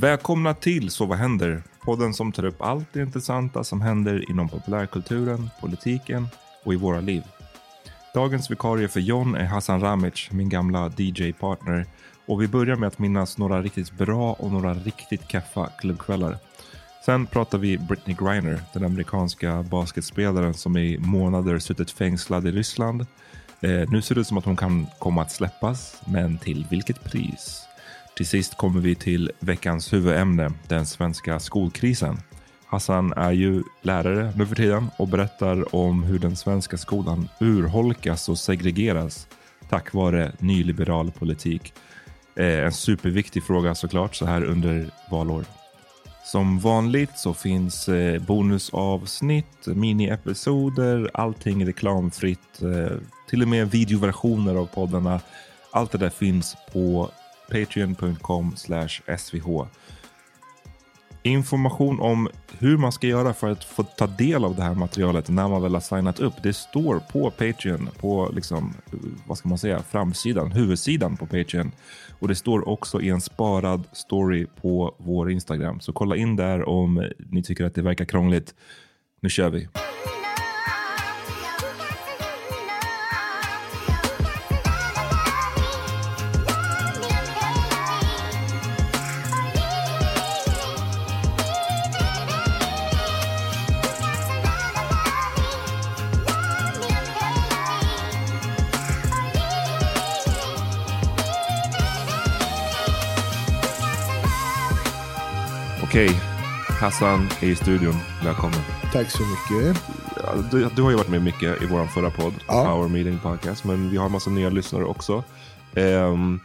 Välkomna till Så vad händer? Podden som tar upp allt det intressanta som händer inom populärkulturen, politiken och i våra liv. Dagens vikarie för John är Hassan Ramic, min gamla DJ-partner. Och vi börjar med att minnas några riktigt bra och några riktigt kaffa klubbkvällar. Sen pratar vi Britney Griner, den amerikanska basketspelaren som i månader suttit fängslad i Ryssland. Eh, nu ser det ut som att hon kan komma att släppas, men till vilket pris? Till sist kommer vi till veckans huvudämne, den svenska skolkrisen. Hassan är ju lärare nu för tiden och berättar om hur den svenska skolan urholkas och segregeras tack vare nyliberal politik. Eh, en superviktig fråga såklart så här under valår. Som vanligt så finns eh, bonusavsnitt, miniepisoder, allting reklamfritt, eh, till och med videoversioner av poddarna. Allt det där finns på patreon.com svh. Information om hur man ska göra för att få ta del av det här materialet när man väl har signat upp. Det står på Patreon, på liksom, vad ska man säga, framsidan, huvudsidan på Patreon. Och det står också i en sparad story på vår Instagram. Så kolla in där om ni tycker att det verkar krångligt. Nu kör vi! Okej, Hassan är i studion. Välkommen. Tack så mycket. Du, du har ju varit med mycket i vår förra podd, ja. Power Meeting Podcast, men vi har en massa nya lyssnare också. Um,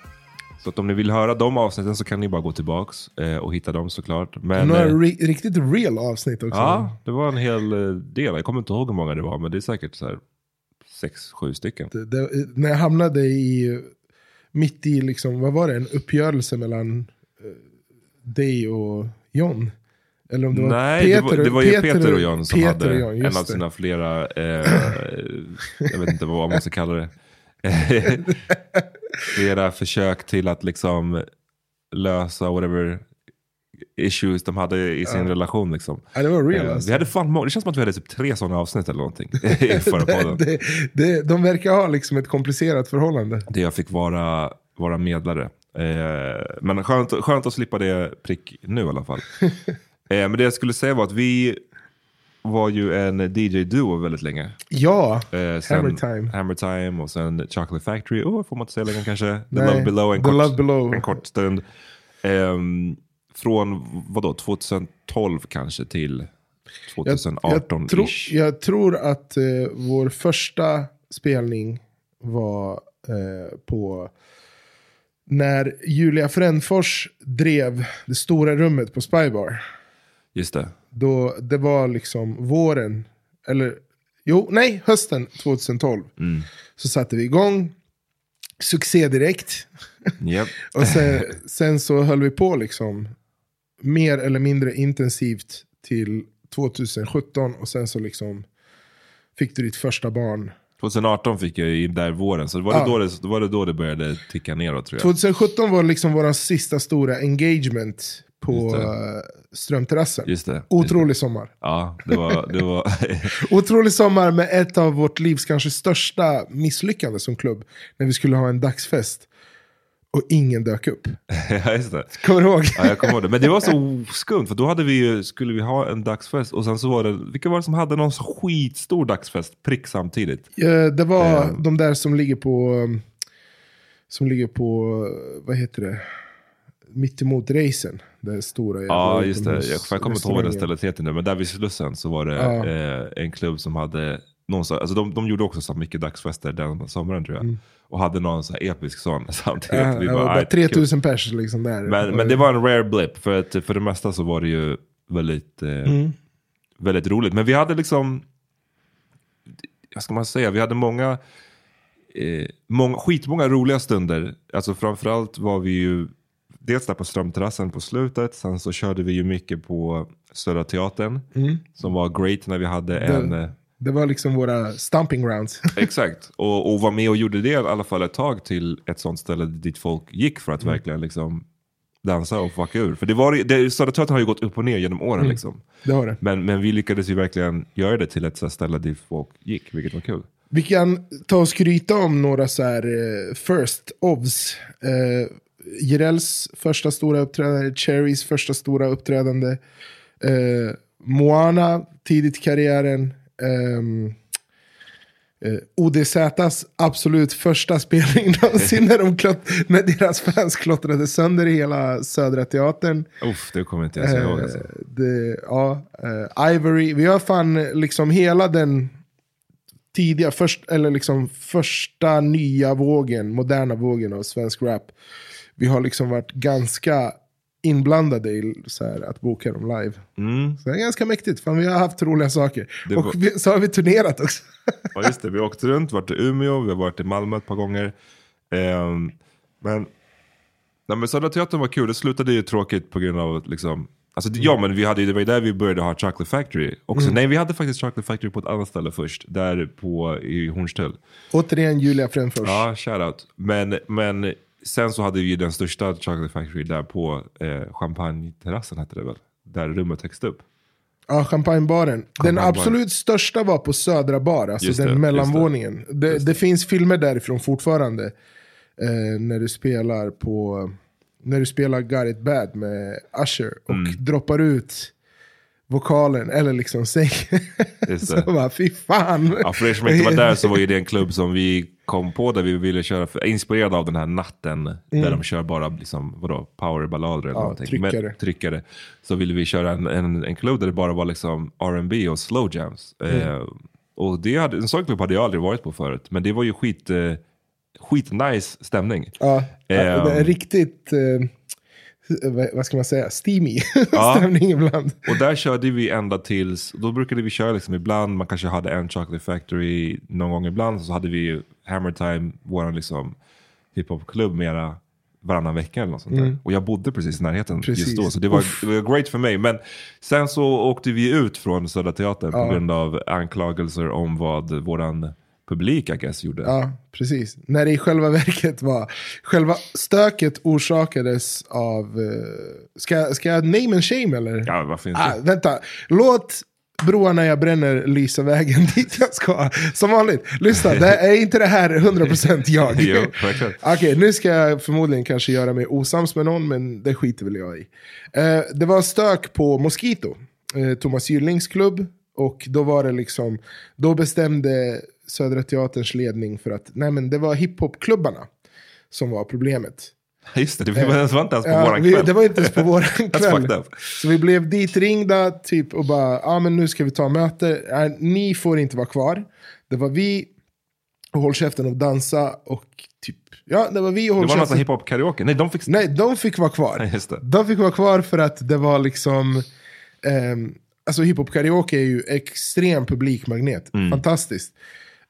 så att om ni vill höra de avsnitten så kan ni bara gå tillbaks uh, och hitta dem såklart. Men, Några uh, riktigt real avsnitt också. Ja, det var en hel uh, del. Jag kommer inte ihåg hur många det var, men det är säkert så här sex, sju stycken. Det, det, när jag hamnade i, mitt i, liksom, vad var det, en uppgörelse mellan dig och John. Eller om det var Nej, Peter, det var, det var ju Peter, och John som Peter hade John, en av det. sina flera, eh, jag vet inte vad man ska kalla det, flera försök till att liksom lösa whatever issues de hade i sin relation. Liksom. Ja, det var real Eh, alltså. Vi hade fan, det känns som att vi hade typ tre sådana avsnitt eller någonting i förra podden. det, det, de verkar ha liksom ett komplicerat förhållande. Där jag fick vara, vara medlare. Eh, men skönt, skönt att slippa det prick nu i alla fall. eh, men det jag skulle säga var att vi var ju en DJ-duo väldigt länge. Ja, Eh, sen Hammer Time. Hammer Time och sen Chocolate Factory. Oh, får man inte säga längre kanske. The Nej, Love Below en, kort, Love Below. en kort stund. Ehm, från vadå, 2012 kanske till jag, jag, 2018-ish. tror, jag tror att eh, vår första spelning var eh, på när Julia Frändfors drev det stora rummet på Spybar. Just det. Då det var liksom våren, eller jo, nej, hösten 2012. Mm. Så satte vi igång, succé direkt. Japp. Och sen, sen så höll vi på liksom mer eller mindre intensivt till 2017 och sen så liksom fick du ditt första barn. 2018 fick jag i där våren, så det var, det Ja. då det, var det då det började ticka neråt tror jag. 2017 var liksom vår sista stora engagement Just på det. Strömterrassen. Just det. Otrolig sommar. Ja, det var... Det var Otrolig sommar med ett av vårt livs kanske största misslyckande som klubb. När vi skulle ha en dagsfest. Och ingen dök upp. ja, just det. Kommer du ihåg? Ja, jag kommer ihåg det. Men det var så skumt, för då hade vi ju, skulle vi ha en dagsfest och sen så var det, vilka var det som hade någon skitstor dagsfest prick samtidigt? Eh, Det var Eh. de där som ligger på, um, som ligger på, vad heter det, mittemot racen. Det stora jävla Ja, just det. Jag, jag kommer inte ihåg vad den restaurangen. stället heter nu, men där vid Slussen så var det Ja. eh, en klubb som hade, någon så, alltså de, de gjorde också så mycket dagsfester den sommaren tror jag. Och hade någon så episk sån samtidigt. Mm. Ja, Vi bara, bara "Aj, 3000 pers liksom där. Men, men det var en rare blip, för att för det mesta så var det ju väldigt, eh, Mm. väldigt roligt. Men vi hade liksom, vad ska man säga, vi hade många, eh, många skitmånga roliga stunder. Alltså framförallt var vi ju, dels där på Strömterrassen på slutet, sen så körde vi ju mycket på Södra Teatern, som var great när vi hade en... eh, Det var liksom våra stomping grounds. Exakt, och, och var med och gjorde det i alla fall ett tag till ett sånt ställe dit folk gick för att verkligen liksom dansa och fucka ur. För det var, det, Södra Teatern har ju gått upp och ner genom åren liksom. det har det. Men, men vi lyckades ju verkligen göra det till ett så ställe dit folk gick, vilket var kul. Vi kan ta och skryta om några så här eh, first ofs. Uh, Jirels första stora uppträdande, Cherries första stora uppträdande. eh, Moana tidigt i karriären. Um, ODZs absolut första spelning någonsin när, de klott, när deras fans klottrade sönder hela Södra Teatern. Uff, det kommer inte jag ens ihåg alltså. Eh, det, ja, eh, Ivory, vi har fan liksom hela den tidiga, först, eller liksom första nya vågen, moderna vågen av svensk rap. Vi har liksom varit ganska inblandade i så här, att boka dem live. Mm. Så det är ganska mäktigt, för vi har haft roliga saker. Det Och var- vi, så har vi turnerat också. Ja just det, vi har åkt runt, varit i Umeå, vi har varit i Malmö ett par gånger. Ehm, men, nej, men Södra Teatern var kul, det slutade ju tråkigt på grund av liksom Alltså, Ja men vi hade, det var ju där vi började ha Chocolate Factory också. Nej vi hade faktiskt Chocolate Factory på ett annat ställe först. Där på, i Hornstull. Återigen Julia Fränfors. Ja, shoutout. Men, men sen så hade vi den största Chocolate Factory där på eh, Champagneterrassen hette det väl? Där rummet högst upp. Ja, champagnebaren. Den absolut största var på Södra bar, alltså Just den det, mellanvåningen. Det, det. finns filmer därifrån fortfarande. Eh, när du spelar på när du spelar Got It Bad med Usher och Mm. droppar ut vokalen, eller liksom Just så bara fy fan. Ja, för er som inte var där så var ju det en klubb som vi kom på där vi ville köra, för, inspirerad av den här natten där de kör bara liksom, vadå, powerballader eller Mm. Ja, någonting. tryckare. Men, tryckare. Så ville vi köra en, en, en klubb där det bara var liksom R&B och slow jams. Mm. Eh, och det hade, en sån klubb hade jag aldrig varit på förut, men det var ju skit, eh, skit nice stämning. Ja, det är riktigt, eh, vad- vad ska man säga, steamy Ja. stämning ibland. Och där körde vi ända tills, då brukade vi köra liksom ibland, man kanske hade en Chocolate Factory någon gång ibland, så hade vi ju Hammer Time, vår liksom hiphopklubb mera varannan vecka eller något sånt där. Och jag bodde precis i närheten just Precis. då, så det var, Uff. great för mig. Men sen så åkte vi ut från Södra Teatern på Ja. grund av anklagelser om vad våran publik, I guess, gjorde. Ja, precis. När det i själva verket var, själva stöket orsakades av, eh, ska, ska jag name and shame eller? Ja, varför inte? Ah, vänta, låt broarna jag bränner lysa vägen dit jag ska. Som vanligt, lyssna, det är inte det här 100% jag. Jo. Okej, nu ska jag förmodligen kanske göra mig osams med någon, men det skiter väl jag i. Eh, det var stök på Mosquito, eh, Thomas Gyllings klubb. Och då var det liksom, då bestämde Södra Teaterns ledning för att, nej men det var hiphopklubbarna som var problemet. Just det, det var, inte ens på Ja, våran vi, kväll. det var inte ens på våran kväll. Så vi blev ditringda typ och bara, ja ah, men nu ska vi ta möte. Nej, ni får inte vara kvar. Det var vi och Håll käften och dansa och typ, ja det var vi och Håll Det var käften. hiphop-karaoke. Nej, de fick... Nej, de fick vara kvar. Nej, just det. De fick vara kvar för att det var liksom, ehm, alltså hiphop karaoke är ju extrem publikmagnet. Mm. Fantastiskt.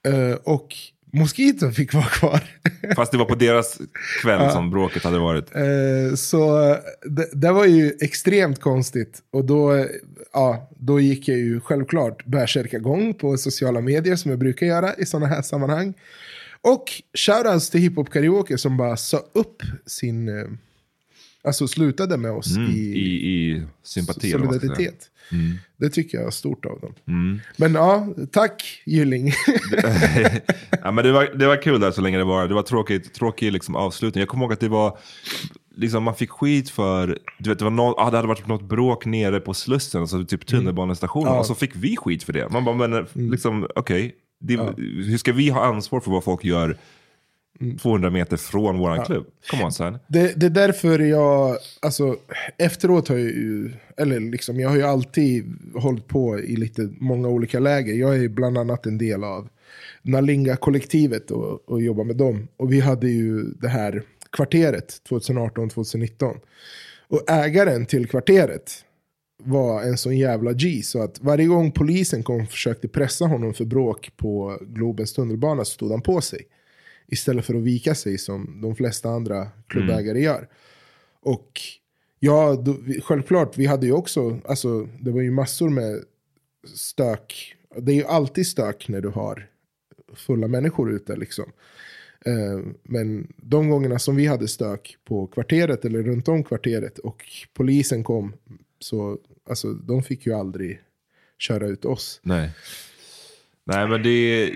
Eh, och Mosquito fick vara kvar. Fast det var på deras kväll som bråket hade varit. Eh, så eh, det, det var ju extremt konstigt. Och då, ja, då gick jag ju självklart bärsärkagång på sociala medier som jag brukar göra i sådana här sammanhang. Och shoutouts till hiphop karaoke som bara sa upp sin, alltså slutade med oss Mm, i, I, I sympati. solidaritet. Det tycker jag är stort av dem. Mm. Men ja, tack Gylling. ja, men det, var, det var kul där så länge det var. Det var tråkigt, tråkig liksom avslutning. Jag kommer ihåg att det var, liksom, man fick skit för, du vet, det, var nå ah, det hade varit något bråk nere på Slussen, alltså typ tunnelbanestationen. Ja. Och så fick vi skit för det. Man bara, men liksom, okej. det- Hur ska vi ha ansvar för vad folk gör 200 meter från våran klubb? Come on son. Det, det är därför jag, alltså efteråt har jag ju, eller liksom jag har ju alltid hållit på i lite många olika läger. Jag är bland annat en del av Nalinga-kollektivet och, och jobbar med dem. Och vi hade ju det här kvarteret 2018-2019. Och ägaren till kvarteret var en sån jävla G. Så att varje gång polisen kom och försökte pressa honom för bråk på Globens tunnelbana så stod han på sig. Istället för att vika sig som de flesta andra klubbägare gör. Och ja, då, självklart, vi hade ju också, alltså det var ju massor med stök. Det är ju alltid stök när du har fulla människor ute liksom. Eh, men de gångerna som vi hade stök på kvarteret eller runt om kvarteret och polisen kom, så alltså de fick ju aldrig köra ut oss. Nej. Nej men det,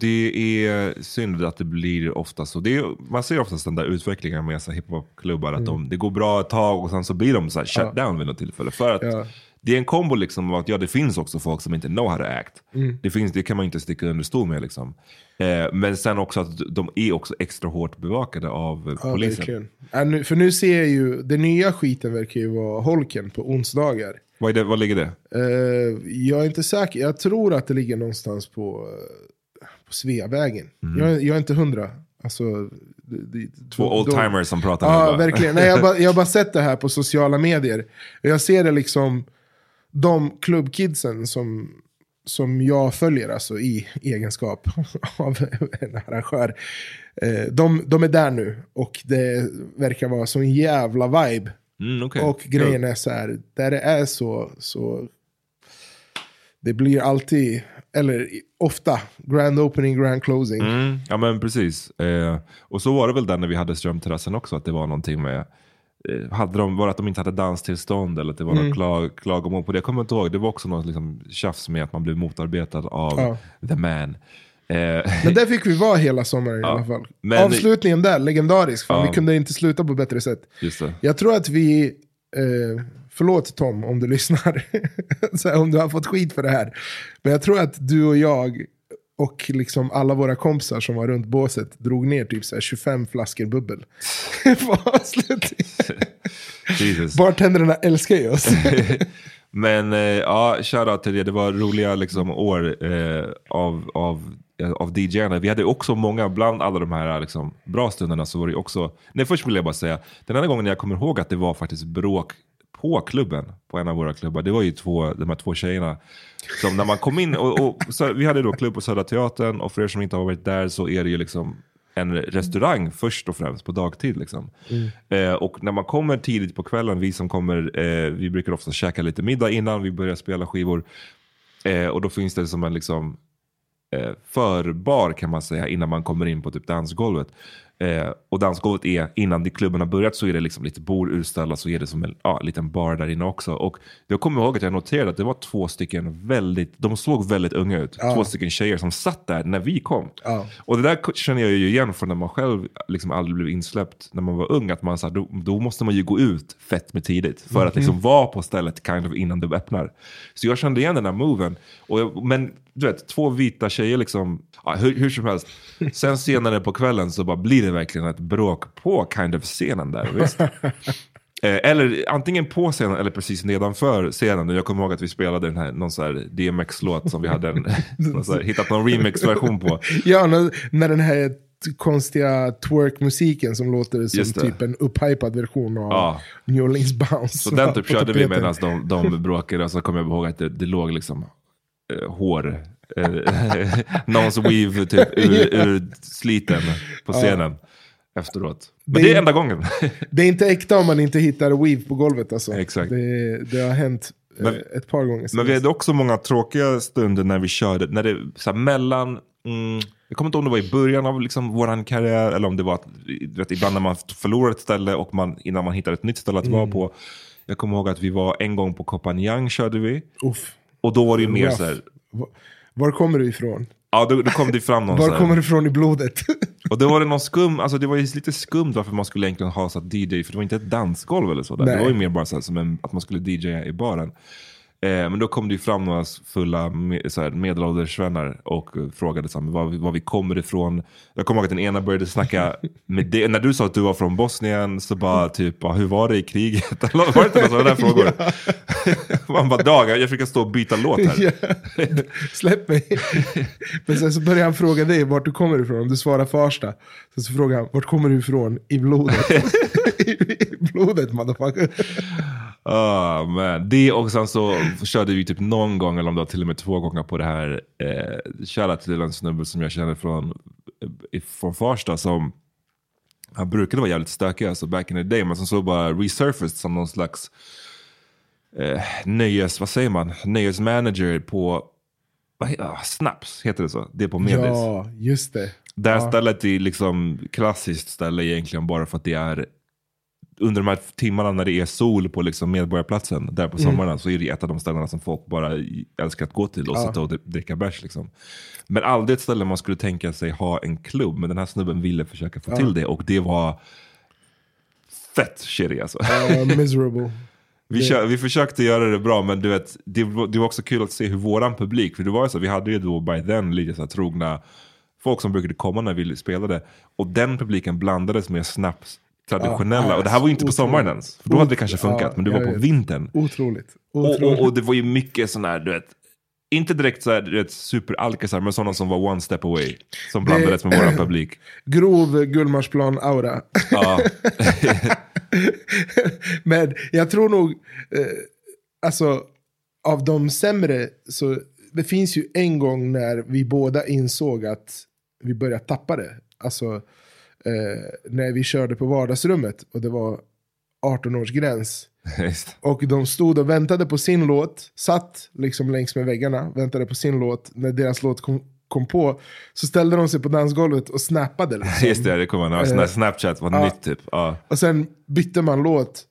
det är synd att det blir ofta så. Det är, man ser oftast den där utvecklingen med så hiphopklubbar. Att de, det går bra ett tag och sen så blir de så här shut down vid något tillfälle. För att Ja. det är en kombo liksom att ja, det finns också folk som inte know how to act. Mm. Det, finns, det kan man inte sticka under stol med. Liksom. Eh, men sen också att de är också extra hårt bevakade av Ja, polisen. verkligen. Ja, nu, för nu ser jag ju, den nya skiten verkar ju vara holken på onsdagar. Vad, är det, vad ligger det? Eh, jag är inte säker, jag tror att det ligger någonstans på, eh, på Sveavägen. Jag, jag är inte hundra. Alltså, Två oldtimers som pratar nu Ja, verkligen. Nej, jag, har bara, jag bara sett det här på sociala medier. Jag ser det liksom, de klubbkidsen som, som jag följer alltså, i egenskap av en arrangör. Eh, de, de är där nu och det verkar vara sån jävla vibe. Mm, okej. Och grejen är så här, där det är så, så det blir alltid, eller ofta, grand opening, grand closing. Mm, ja men precis. Eh, och så var det väl där när vi hade Strömterrassen också, att det var någonting med eh, hade de, var det att de inte hade danstillstånd eller att det var Mm. något klag, klagomål på det? Jag kommer inte ihåg. Det var också något liksom, tjafs med att man blev motarbetad av Ja. the man. Eh, Men där fick vi vara hela sommaren Ja, i alla fall. men- Avslutningen där, legendarisk. Fan, Ja. Vi kunde inte sluta på bättre sätt. Jag tror att vi, eh, förlåt Tom om du lyssnar, här, om du har fått skit för det här. Men jag tror att du och jag och liksom alla våra kompisar som var runt båset drog ner typ så här 25 flaskor bubbel. Bartenderna älskar ju oss. Men eh, ja, shoutout till det. Det var roliga liksom, år eh, av, av, eh, av DJarna. Vi hade också många, bland alla de här liksom, bra stunderna så var det också... Nej, först vill jag bara säga, den enda gången jag kommer ihåg att det var faktiskt bråk på klubben, på en av våra klubbar, det var ju två, de här två tjejerna. Som när man kom in, och, och så, vi hade då klubb på Södra Teatern och för er som inte har varit där så är det ju liksom en restaurang först och främst på dagtid. Liksom. Eh, och när man kommer tidigt på kvällen, vi som kommer, eh, vi brukar ofta käka lite middag innan vi börjar spela skivor. Eh, och då finns det som en liksom, eh, förbar kan man säga innan man kommer in på typ dansgolvet. Eh, och dansgolvet är, innan de klubben har börjat så är det liksom lite bord utställda så är det som en ja, liten bar där inne också. Och jag kommer ihåg att jag noterade att det var två stycken väldigt, de såg väldigt unga ut. Två stycken tjejer som satt där när vi kom. Ja. Och det där känner jag ju igen från när man själv liksom aldrig blev insläppt när man var ung. Att man, så här, då, då måste man ju gå ut fett med tidigt för att liksom vara på stället kind of innan det öppnar. Så jag kände igen den här moven. Och jag, men du vet, två vita tjejer liksom, ja, hur, hur som helst. Sen senare på kvällen så bara blir det verkligen ett bråk på kind of scenen där. Visst? Eh, eller antingen på scenen eller precis nedanför scenen. Jag kommer ihåg att vi spelade den här, någon här DMX-låt som vi hade en, här, hittat någon remix-version på. Ja, när, när den här konstiga twerk-musiken som låter som typ en upphypad version av Ja. New Orleans Bounce. Så den typ körde vi medan de, de bråkade. Och så kommer jag ihåg att det, det låg liksom eh, hår. Eh, någons weave typ ur, ur sliten på scenen efteråt. Men Det det är- enda gången. Det är inte äkta om man inte hittar weave på golvet alltså. Exakt. Det, det har hänt eh, Men- ett par gånger. Men vi hade också många tråkiga stunder när vi körde, när det så här, mellan, mm, jag kommer inte ihåg om det var i början av liksom, vår karriär eller om det var att, vet, ibland när man förlorar ett ställe och man, innan man hittar ett nytt ställe att vara på. Jag kommer ihåg att vi var en gång på Kopanjang körde vi. Uff. Och då var det ju mer Rough. så här, Var, var kommer du ifrån? ja då, då kom det fram någon Var kommer du ifrån i blodet? Och då var det någon skum, alltså det var ju lite skumt varför man skulle egentligen ha så DJ, för det var inte ett dansgolv eller så. Där. Det var ju mer bara så här, som en, att man skulle DJa i baren. Eh, men då kom det ju fram några fulla med, så här, medelålders svennar och eh, frågade så här, var, vi- var vi kommer ifrån. Jag kommer ihåg att den ena började snacka med det. När du sa att du var från Bosnien så bara typ, hur var det i kriget? Var det inte några sådana där frågor? Man bara, dag, jag fick stå och byta låt här. Ja. Släpp mig. Men sen så börjar han fråga dig vart du kommer ifrån. Du svarar Farsta. Sen så frågar han vart kommer du ifrån i blodet? I blodet motherfucker. Ah, man. Det och sen så körde vi typ någon gång, eller om det var till och med två gånger på det här. Eh, Shoutout till en snubbe som jag känner från, eh, från Farsta som han brukade vara jävligt stökig alltså back in the day, men som så bara resurfaced som någon slags eh, nöjes, vad säger man, nöjesmanager på ah, Snaps, heter det så? Det är på Medis. Ja, just det. Det här Ja. stället är liksom klassiskt ställe egentligen bara för att det är under de här timmarna när det är sol på liksom Medborgarplatsen där på sommarna så är det ett av de ställena som folk bara älskar att gå till och Ja. sitta och dri- dricka bärs. Liksom. Men aldrig ett ställe man skulle tänka sig ha en klubb. Men den här snubben ville försöka få till det och det var fett shitty alltså. Ja, miserable. Vi, kö- vi försökte göra det bra, men du vet, det, det var också kul att se hur våran publik, för det var ju så, vi hade ju då by then lite så här trogna folk som brukade komma när vi spelade. Och den publiken blandades med snaps traditionella. Ja, och det här var ju inte på otroligt. sommaren ens. För då hade det kanske funkat, Ja, men jag var på vintern. Otroligt. Och, Otroligt. och, och det var ju mycket sån här, du vet, inte direkt så här, du vet, superalkisar, men sådana som var one step away. Som blandades med våran publik. Grov Gullmarsplan-aura. Ja. Men jag tror nog, eh, alltså av de sämre, så det finns ju en gång när vi båda insåg att vi började tappa det. Alltså eh, när vi körde på vardagsrummet och det var 18-årsgräns. Just. Och de stod och väntade på sin låt, satt liksom längs med väggarna, väntade på sin låt. När deras låt kom, kom på så ställde de sig på dansgolvet och snappade. Liksom. Just det, det kommer jag ihåg. När Snapchat var Ja. nytt typ. Ja. Och sen bytte man låt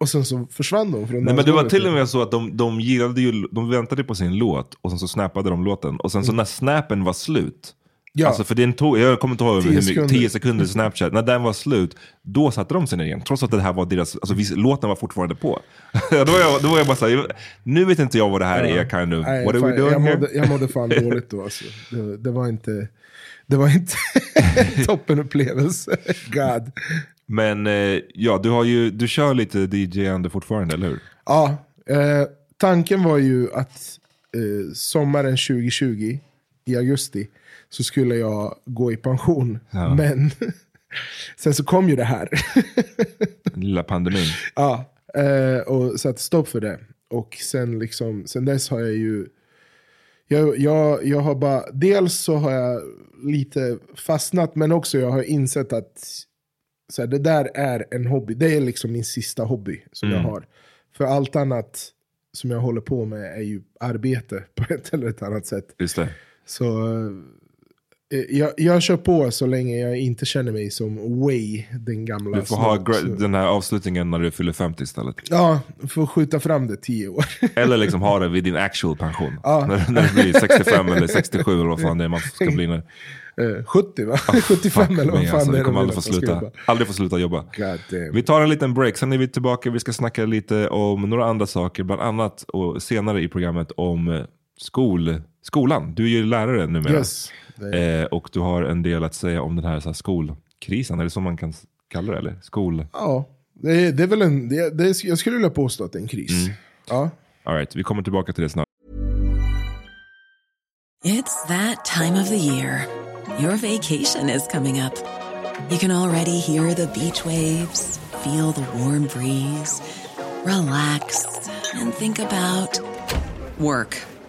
och sen så försvann de från Nej, men det var till och med så att de, de gillade ju, de väntade på sin låt och sen så snappade de låten. Och sen så när snappen var slut, Ja. alltså för den tog, jag kommer inte ihåg hur 10 mycket, sekunder. 10 sekunder snapchat, när den var slut, då satte de sig ner igen. Trots att det här var deras, alltså vis, låten var fortfarande på. då, var jag, då var jag bara såhär, nu vet inte jag vad det här är, kind of, Nej, what are fan, we doing jag, mådde, jag mådde fan dåligt då alltså. Det, det var inte, det var inte toppenupplevelse. God. Men eh, ja, du, har ju, du kör lite DJ-ande fortfarande, eller hur? Ja, eh, tanken var ju att eh, sommaren 2020, i augusti, så skulle jag gå i pension. Ja. Men sen så kom ju det här. Den lilla pandemin. Ja, eh, och satte stopp för det. Och sen, liksom, sen dess har jag ju Jag, jag, jag har bara, dels så har jag lite fastnat, men också jag har insett att så här, det där är en hobby. Det är liksom min sista hobby som jag har. För allt annat som jag håller på med är ju arbete på ett eller ett annat sätt. Just det. Så jag, jag kör på så länge jag inte känner mig som Way, den gamla. Du får ha snobb- gra- den här avslutningen när du fyller 50 istället. Ja, får skjuta fram det tio år. Eller liksom ha det vid din actual pension. Ja. När, när det blir 65 eller 67 eller vad fan det är man ska bli nu. Eh, 70 va? 75 eller vad Men fan alltså, det du är. kommer de aldrig få sluta, aldrig få sluta jobba. Vi tar en liten break, sen är vi tillbaka. Vi ska snacka lite om några andra saker, bland annat och senare i programmet om eh, skol, skolan. Du är ju lärare numera. Yes. Eh, och du har en del att säga om den här, så här skolkrisen, är det så man kan kalla det? Eller? Skol... Ja, det är, det är väl en, det, det är, jag skulle vilja påstå att det är en kris. Mm. Ja. All right, vi kommer tillbaka till det snart. It's that time of the year. Your vacation is coming up. You can already hear the beach waves, feel the warm breeze, relax, and think about work.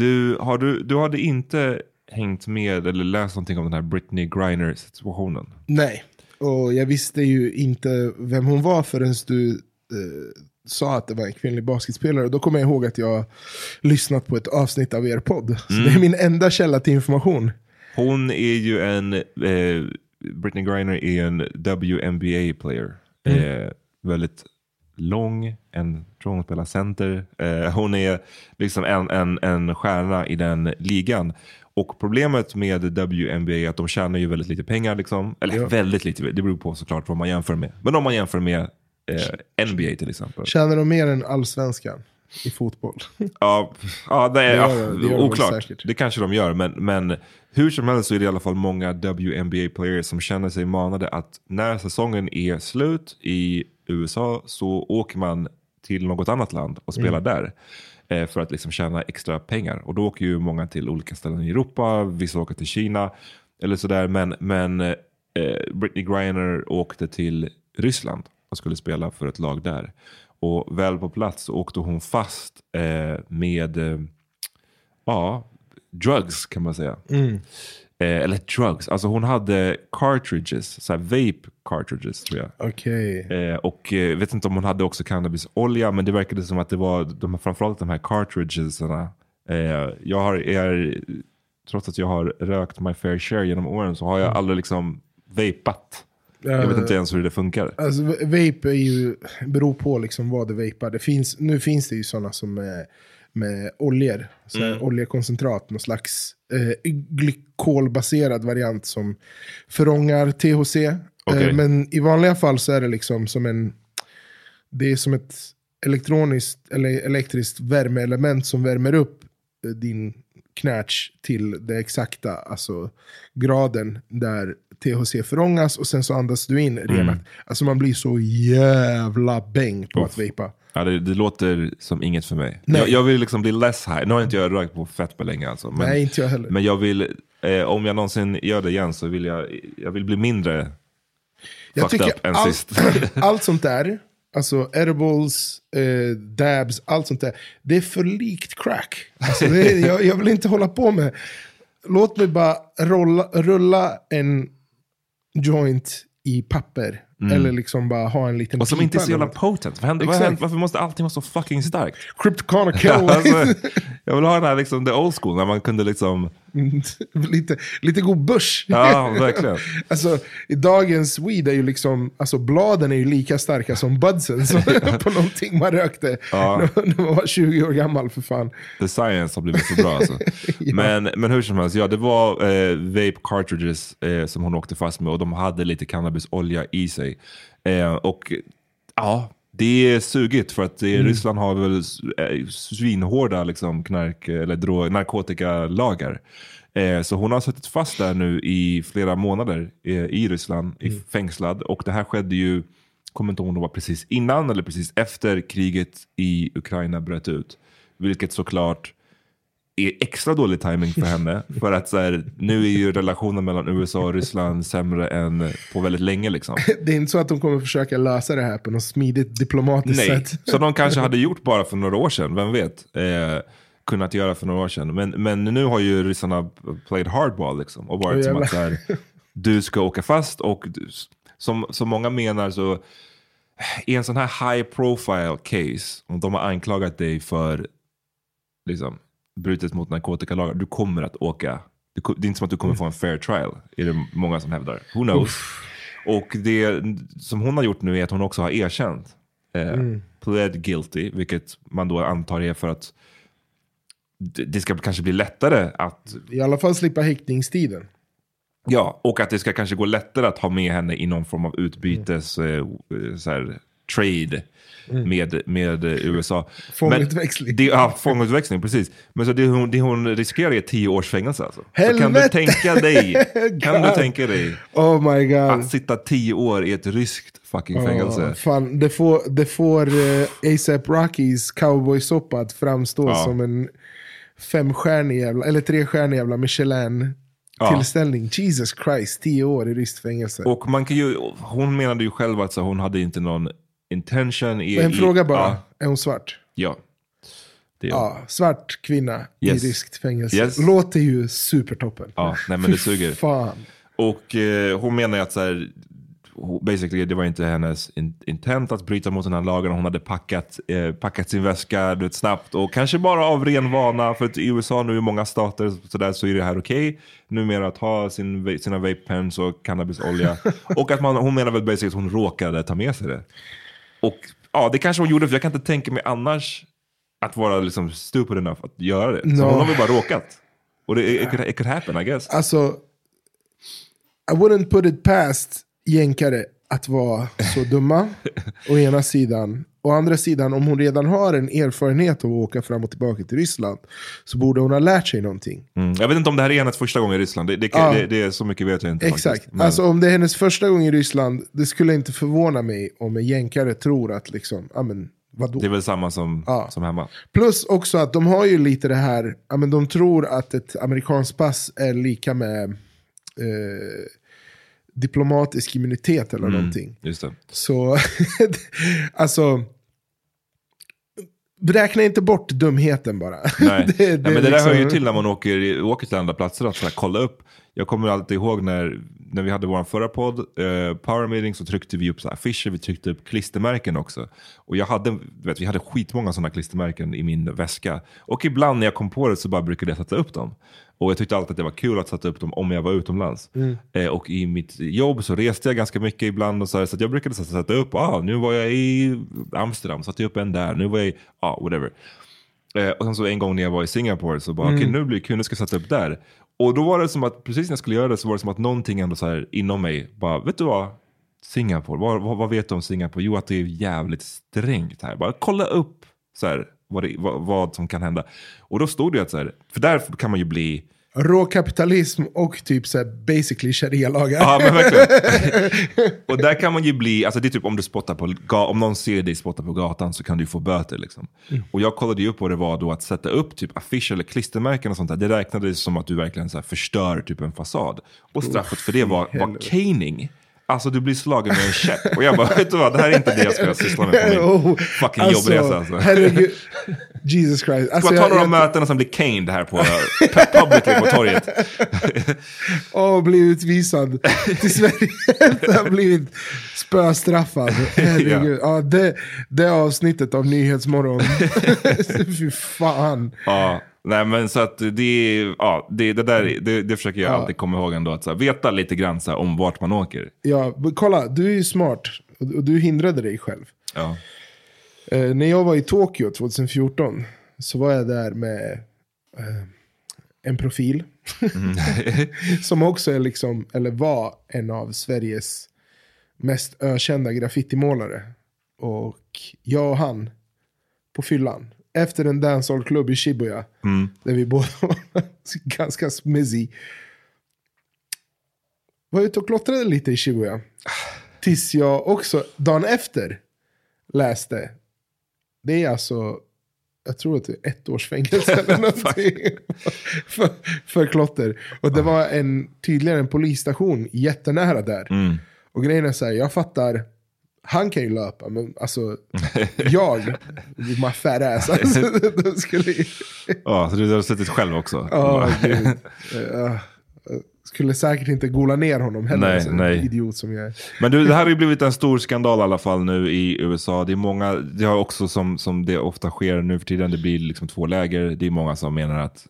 Du, har du, du hade inte hängt med eller läst någonting om den här Britney Griner situationen? Nej, och jag visste ju inte vem hon var förrän du eh, sa att det var en kvinnlig basketspelare. Och då kommer jag ihåg att jag lyssnat på ett avsnitt av er podd. Så det är min enda källa till information. Hon är ju en, eh, Britney Griner är en WNBA-player. Eh, väldigt lång, en, spelar center. Eh, hon är liksom en, en, en stjärna i den ligan. Och problemet med WNBA är att de tjänar ju väldigt lite pengar. Liksom. Eller Ja. väldigt lite, det beror på såklart vad man jämför med. Men om man jämför med eh, NBA till exempel. Tjänar de mer än allsvenskan i fotboll? Ja, ja, det är, Det gör det, gör de oklart. säkert. Det kanske de gör, men, men hur som helst så är det i alla fall många WNBA-players som känner sig manade att när säsongen är slut i USA så åker man till något annat land och spelar Mm. där. Eh, för att liksom tjäna extra pengar. Och då åker ju många till olika ställen i Europa, vissa åker till Kina eller sådär. Men, men eh, Britney Griner åkte till Ryssland och skulle spela för ett lag där. Och väl på plats så åkte hon fast eh, med eh, ja, drugs kan man säga. Eh, eller drugs, alltså hon hade cartridges, så här vape cartridges tror jag. Okej. Eh, och eh, vet inte om hon hade också cannabisolja, men det verkade som att det var de, framförallt de här cartridgesarna. Eh, jag har, är, trots att jag har rökt my fair share genom åren så har jag aldrig liksom vapat. Jag vet inte ens hur det funkar. Alltså, vape är ju, beror på liksom vad du vapar. Det finns, nu finns det ju sådana som är med oljor. Så Mm. Oljekoncentrat, någon slags eh, glykolbaserad variant som förångar THC. Okej. Eh, men i vanliga fall så är det liksom som en, det är som ett elektroniskt eller elektriskt värmeelement som värmer upp eh, din knatch till det exakta, alltså graden där THC förångas och sen så andas du in renat. Alltså man blir så jävla bäng på att vapa. Ja, det, det låter som inget för mig. Jag, jag vill liksom bli less high. Nu har inte jag rökt på fett på länge alltså. Men, Nej, inte jag heller. Men jag vill Eh, om jag någonsin gör det igen så vill jag, jag vill bli mindre Jag fucked tycker up än allt, sist. allt sånt där, alltså edibles, eh, dabs, allt sånt där. Det är för likt crack. Alltså är, jag, jag vill inte hålla på med. Låt mig bara rolla, rulla en joint i papper. Eller liksom bara ha en liten Mm. Och som inte är så jävla potent. Vad händer, vad händer, varför måste allting vara så fucking starkt? Cryptoconic alltså, jag vill ha den här liksom, the old school, när man kunde liksom... lite, lite god börs. Ja, verkligen. Alltså, i dagens weed är ju liksom, alltså bladen är ju lika starka som budsen som på någonting man rökte Ja. när, man var 20 år gammal för fan. The science har blivit så bra alltså. men, men hur som helst, ja det var eh, vape cartridges eh, som hon åkte fast med och de hade lite cannabisolja i sig. Eh, och ja, det är sugigt för att eh, Ryssland har väl eh, svinhårda liksom, knark, eller dro- narkotikalagar. Eh, så hon har suttit fast där nu i flera månader eh, i Ryssland, i fängslad. Och det här skedde ju, kommer inte ihåg om det var precis innan eller precis efter kriget i Ukraina bröt ut. Vilket såklart är extra dålig timing för henne. för att så här, nu är ju relationen mellan USA och Ryssland sämre än på väldigt länge. Liksom. Det är inte så att de kommer försöka lösa det här på något smidigt diplomatiskt Nej, sätt. som de kanske hade gjort bara för några år sedan, vem vet? Eh, kunnat göra för några år sedan. Men, men nu har ju ryssarna played hardball liksom. Och varit Åh, som att här, du ska åka fast och du- som, som många menar så i en sån här high profile case, om de har anklagat dig för liksom, brutit mot narkotikalagar, du kommer att åka. Det är inte som att du kommer få en fair trial, är det många som hävdar. Who knows? Och det som hon har gjort nu är att hon också har erkänt. Eh, Pled guilty, vilket man då antar är för att det ska kanske bli lättare att I alla fall slippa häktningstiden. Ja, och att det ska kanske gå lättare att ha med henne i någon form av utbytes, eh, så här, trade med, med eh, USA. Fångutväxling. Det, ja, fångutväxling, precis. Men så det hon, det hon riskerar är tio års fängelse alltså. Så kan du Helvete! tänka dig, kan du tänka dig Oh my god. att sitta tio år i ett ryskt fucking fängelse? Ja, fan, det får, det får uh, ASAP Rockys cowboysoppa att framstå Ja. som en femstjärnig jävla, eller trestjärnig jävla Michelin Ja. tillställning. Jesus Christ, tio år i ryskt fängelse. Och man kan ju, hon menade ju själv att så, hon hade inte någon intention i... en fråga bara, Ja, är hon svart? ja. Är Ja, svart kvinna Yes. i ryskt fängelse. Yes. Låter ju supertoppen. Ja, nej men det suger. Fan. Och eh, hon menar ju att så här, basically, det var inte hennes in, intent att bryta mot den här lagen. Hon hade packat, eh, packat sin väska du vet, snabbt och kanske bara av ren vana. För att i USA nu i många stater så, där, så är det här okej. Numera att ha sin, sina vape pens och cannabisolja. och att man, hon menar väl basically att hon råkade ta med sig det. Och ja, det kanske hon gjorde för jag kan inte tänka mig annars att vara liksom stupid enough att göra det. Så No. hon har väl bara råkat. Och det, it, could, it could happen I guess. Alltså, I wouldn't put it past jänkare att vara så dumma, å ena sidan. Å andra sidan, om hon redan har en erfarenhet av att åka fram och tillbaka till Ryssland, så borde hon ha lärt sig någonting. Mm. Jag vet inte om det här är hennes första gång i Ryssland. Det, det, Ja. det, det är så mycket vet jag inte. Exakt. Men, Alltså om det är hennes första gång i Ryssland, det skulle inte förvåna mig om en jänkare tror att liksom, ja men vadå? det är väl samma som, Ja. som hemma. Plus också att de har ju lite det här, ja, men de tror att ett amerikanskt pass är lika med eh, diplomatisk immunitet eller någonting. Just det. Så, alltså, räkna inte bort dumheten bara. Nej. Det- Nej, det men är det där hör ju liksom- till när man åker, åker till andra platser. Att så här, kolla upp. Jag kommer alltid ihåg när, när vi hade vår förra podd, eh, Power Meeting, så tryckte vi upp så affischer, vi tryckte upp klistermärken också. Och jag hade, vet, vi hade skitmånga sådana klistermärken i min väska. Och ibland när jag kom på det så bara brukade jag sätta upp dem. Och jag tyckte alltid att det var kul att sätta upp dem om jag var utomlands. Eh, och i mitt jobb så reste jag ganska mycket ibland. Och så, här, så jag brukade sätta, sätta upp, ah, nu var jag i Amsterdam, satte jag upp en där. Nu var jag i, ah, whatever. Eh, och sen så en gång när jag var i Singapore så bara, okej nu blir det kul, nu ska jag sätta upp där. Och då var det som att, precis när jag skulle göra det så var det som att någonting ändå så här inom mig bara, vet du vad? Singapore, vad, vad, vad vet du om Singapore? Jo att det är jävligt strängt här. Bara kolla upp så här, vad, det, vad, vad som kan hända. Och då stod det att så här, för där kan man ju bli råkapitalism och typ så basically sharia-lagar. Ja, men verkligen. och där kan man ju bli, alltså det är typ om du spottar på, om någon ser dig spotta på gatan så kan du få böter liksom. Och jag kollade ju upp vad det var då att sätta upp typ affischer eller klistermärken och sånt där. Det räknades som att du verkligen så förstör typ en fasad. Och straffet för det var, var caning. Alltså du blir slagen med en käpp. Och jag bara, vet du vad, det här är inte det jag ska syssla med på min Oh, fucking jobbresa. Alltså. Herregud. Jesus Christ. Alltså, Ska ta jag, några jag, möten och sen bli caned här på publicly på torget. Åh, bli utvisad till Sverige efter att ha blivit spöstraffad. Herregud. Ja. det, det avsnittet av Nyhetsmorgon. Fy fan. Ja, nej men så att det, ja, det, det där det, det försöker jag Ja. alltid komma ihåg ändå. Att så här, veta lite grann här, om vart man åker. Ja, kolla, du är ju smart. Och, du hindrade dig själv. Ja. Eh, när jag var i Tokyo 2014 så var jag där med eh, en profil. som också är liksom, eller var en av Sveriges mest ökända graffitimålare. Och jag och han på fyllan. Efter en dancehall-klubb i Shibuya. Där vi båda var ganska smizzy. Var ute och klottrade lite i Shibuya. Tills jag också dagen efter läste. Det är alltså, jag tror att det är ett års fängelse eller någonting. för, för klotter. Och det var en, tydligen en polisstation jättenära där. Och grejen är så här, jag fattar, han kan ju löpa, men alltså jag, my fat ass, alltså, de skulle, ja, så du har suttit själv också? Ja. Eh, skulle säkert inte gola ner honom heller, Nej, så nej. idiot som jag är. Men du, det här har ju blivit en stor skandal i alla fall nu i USA. Det är många, det har också som, som det ofta sker nu för tiden, det blir liksom två läger. Det är många som menar att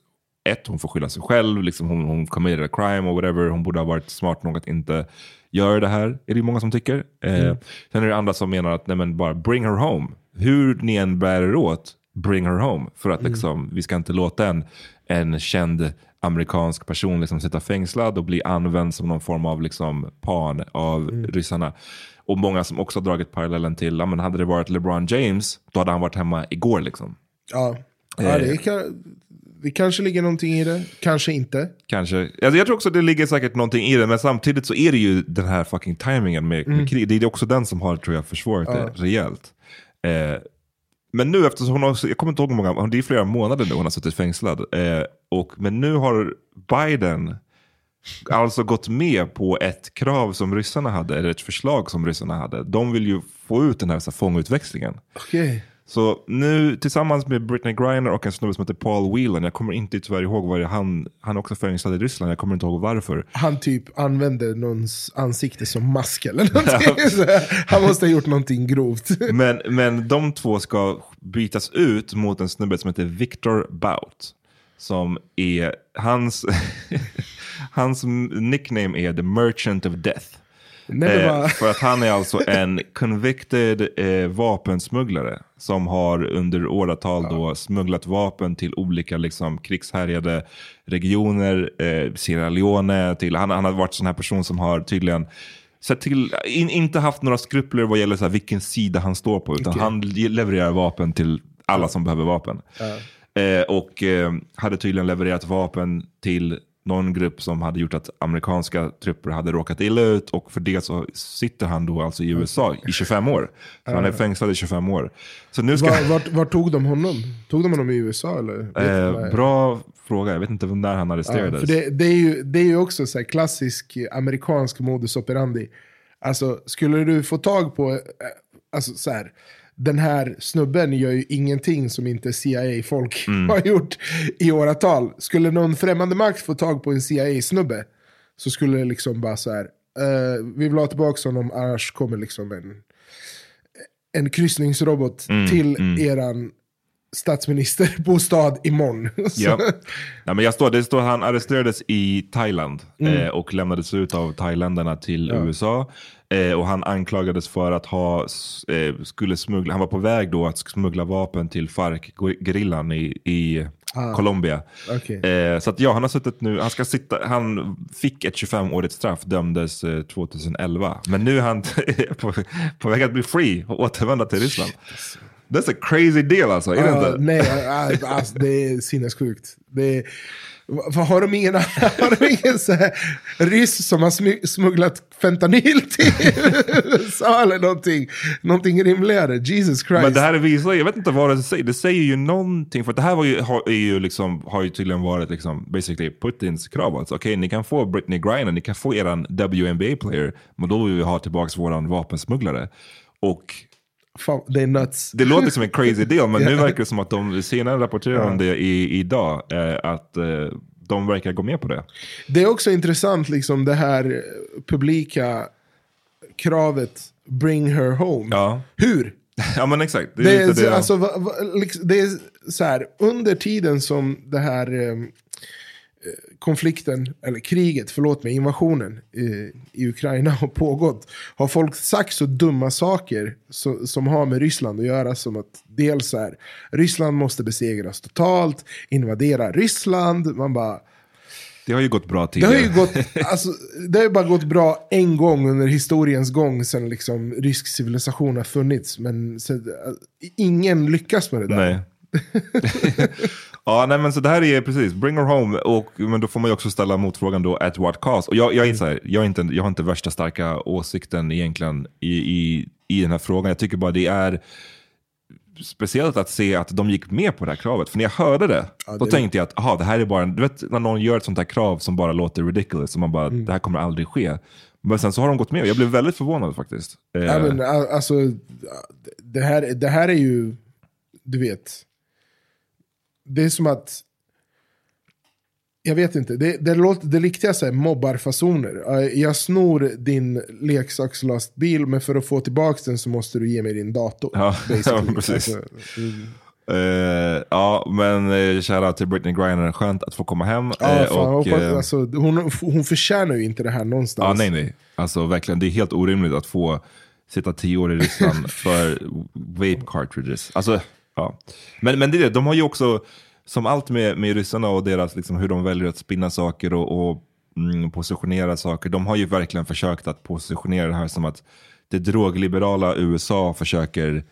ett, hon får skylla sig själv, liksom hon, hon committed a crime och whatever. Hon borde ha varit smart nog att inte göra det här. Är det många som tycker. Eh, sen är det andra som menar att nej men bara bring her home. Hur ni än bär er åt, bring her home. För att liksom, vi ska inte låta en, en känd amerikansk person liksom sitta fängslad och bli använd som någon form av liksom pan av ryssarna. Och många som också har dragit parallellen till, ja, men hade det varit LeBron James, då hade han varit hemma igår liksom. Ja, ja det, kan, det kanske ligger någonting i det, kanske inte. Kanske. Alltså jag tror också det ligger säkert någonting i det, men samtidigt så är det ju den här fucking timingen med, med krig. Det är också den som har, tror jag, försvårat det rejält. Eh, men nu eftersom hon har, jag kommer inte ihåg hur många, det är flera månader nu hon har suttit fängslad. Eh, och, men nu har Biden alltså gått med på ett krav som ryssarna hade, eller ett förslag som ryssarna hade. De vill ju få ut den här, så här fångutväxlingen. Okej. Så nu tillsammans med Britney Griner och en snubbe som heter Paul Whelan, jag kommer inte tyvärr ihåg vad det han, han är också fängslad i Ryssland, jag kommer inte ihåg varför. Han typ använde någons ansikte som mask eller någonting. Han måste ha gjort någonting grovt. Men, men de två ska bytas ut mot en snubbe som heter Victor Bout. Som är, hans, hans nickname är The Merchant of Death. Eh, för att han är alltså en convicted eh, vapensmugglare som har under åratal då smugglat vapen till olika liksom, krigshärjade regioner, eh, Sierra Leone, till, han, han har varit sån här person som har tydligen sett till, in, inte haft några skrupler vad gäller så här, vilken sida han står på, utan Okej. han le- levererar vapen till alla som behöver vapen. Eh, och eh, hade tydligen levererat vapen till någon grupp som hade gjort att amerikanska trupper hade råkat illa ut och för det så sitter han då alltså i USA i 25 år. Så han är fängslad i 25 år. Så nu ska... var, vart, vart tog de honom? Tog de honom i USA eller? Eh, bra fråga, jag vet inte när han Ja, arresterades. för det, det, är ju, det är ju också så här klassisk amerikansk modus operandi. Alltså, skulle du få tag på, eh, alltså så här, den här snubben gör ju ingenting som inte CIA-folk Mm. har gjort i åratal. Skulle någon främmande makt få tag på en CIA-snubbe så skulle det liksom bara så här, eh, vi vill ha tillbaka honom, annars kommer liksom en, en kryssningsrobot Mm, till eran statsministerbostad imorgon. Ja. ja, men jag står, det står han arresterades i Thailand Mm. eh, och lämnades ut av thailändarna till USA. Eh, och han anklagades för att ha, eh, skulle smuggla, han var på väg då att smuggla vapen till FARC-gerillan i, i Colombia. Ah. Okej. Eh, så att ja, han har suttit nu, han ska sitta, han fick ett 25-årigt straff, dömdes eh, 2011. Men nu är han på, på väg att bli free och återvända till Ryssland. That's a crazy deal alltså, är det Ja, inte? nej, äh, alltså, det är sinnessjukt. Det är, har de ingen, har de ingen så här ryss som har smugglat fentanyl till USA eller någonting? Någonting rimligare. Jesus Christ. Men det här visar, jag vet inte vad det säger, det säger ju någonting. För det här var ju, har, är ju liksom, har ju tydligen varit liksom, basically Putins krav. Alltså, Okej, ni kan få Britney Griner, ni kan få eran WNBA-player, men då vill vi ha tillbaka våran vapensmugglare. Och Fan, det är nuts. det låter som en crazy deal, men nu Ja. verkar det som att de senare rapporterar om det i, idag, eh, att eh, de verkar gå med på det. Det är också intressant, liksom det här publika kravet bring her home. Ja, Hur? ja men exakt. Det är, Det är, det. alltså, va, va, liksom, det är så här, under tiden som det här eh, konflikten, eller kriget, förlåt mig, invasionen eh, i Ukraina har pågått, har folk sagt så dumma saker så, som har med Ryssland att göra, som att dels så här, Ryssland måste besegras totalt, invadera Ryssland, man bara, det har ju gått bra det tidigare. har ju gått, alltså, det har bara gått bra en gång under historiens gång sen liksom rysk civilisation har funnits. Men äh, ingen lyckas med det där. Nej. ja, nej men så det här är precis, bring her home. Och, men då får man ju också ställa motfrågan då, at what cost? Och jag, jag, är så här, jag, är inte, jag har inte värsta starka åsikten egentligen i, i, i den här frågan. Jag tycker bara det är speciellt att se att de gick med på det här kravet. För när jag hörde det, då det- tänkte jag att aha, det här är bara, en- du vet när någon gör ett sånt här krav som bara låter ridiculous, och man bara, det här kommer aldrig ske. Men sen så har de gått med, jag blev väldigt förvånad faktiskt. Eh, Ja, men, a- alltså, det, här, det här är ju, du vet, det är som att, jag vet inte, det, det, låter, det riktiga här mobbarfasoner. Eh, Jag snor din leksakslastbil, men för att få tillbaka den så måste du ge mig din dator. Ja, ja, precis. Alltså, mm. Eh, ja, men uh, shoutout till Britney Griner. Skönt att få komma hem. Ja, fan, jag och, hoppas, alltså, hon, hon förtjänar ju inte det här någonstans. ja, nej, nej. Alltså verkligen, det är helt orimligt att få sitta tio år i Ryssland för vape cartridges. Alltså, ja. Men, men det är det, de har ju också, som allt med, med ryssarna och deras, liksom, hur de väljer att spinna saker och, och mm, positionera saker. De har ju verkligen försökt att positionera det här som att det drogliberala USA försöker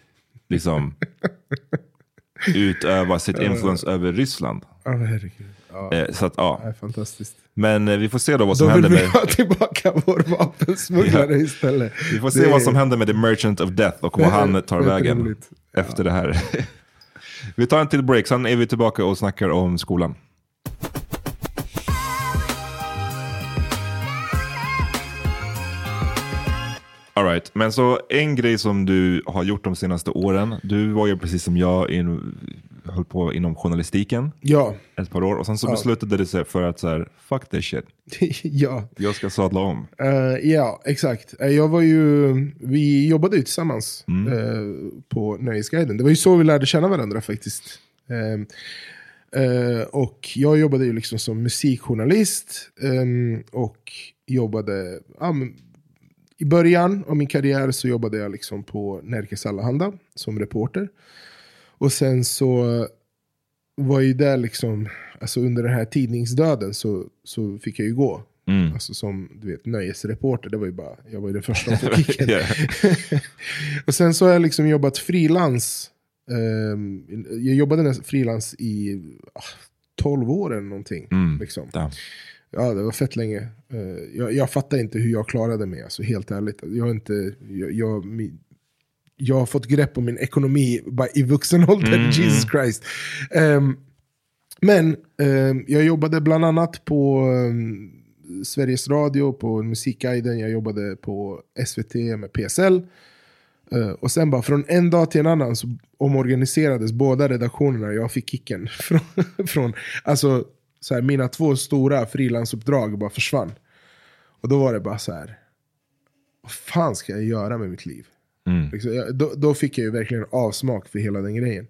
liksom utöva sitt influens över Ryssland. Ja, herregud. Ja, Eh, så att, ja. det är fantastiskt. Men eh, vi får se då vad som Då vill händer vi med... ha tillbaka vår vapensmugglare istället. Vi får se Det- vad som händer med The Merchant of Death och vad han tar vägen roligt. efter det här. vi tar en till break, sen är vi tillbaka och snackar om skolan. All right. Men så en grej som du har gjort de senaste åren. Du var ju precis som jag, in, höll på inom journalistiken Ja, ett par år. Och sen så Ja. beslutade du sig för att så här, fuck this shit. ja. Jag ska sadla om. Eh, ja, exakt. Eh, jag var ju, vi jobbade ju tillsammans Mm. eh, på Nöjesguiden. Det var ju så vi lärde känna varandra faktiskt. Eh, eh, och jag jobbade ju liksom som musikjournalist. eh, och jobbade, ja, men, i början av min karriär så jobbade jag liksom på Nerikes Allehanda som reporter. Och sen så var ju det liksom, alltså under den här tidningsdöden så, så fick jag ju gå. Mm. Alltså som du vet, nöjesreporter, det var ju bara, jag var ju den första som fick en. Ja. och sen så har jag liksom jobbat frilans. Ehm, jag jobbade frilans i ah, 12 år eller någonting. Mm. Liksom. Ja. Det var fett länge. Eh, jag, jag fattar inte hur jag klarade mig, alltså, helt ärligt. Jag har, inte, jag, jag, jag har fått grepp om min ekonomi bara i vuxen ålder, Mm, Jesus Christ. Ehm, men ehm, jag jobbade bland annat på ehm, Sveriges Radio, på Musikguiden, jag jobbade på SVT med PSL. Eh, och sen bara från en dag till en annan så omorganiserades båda redaktionerna. Jag fick kicken. Från, från, alltså, så här, mina två stora frilansuppdrag bara försvann. Och då var det bara så här. Vad fan ska jag göra med mitt liv? Mm. Liksom, jag, då, då fick jag ju verkligen avsmak för hela den grejen.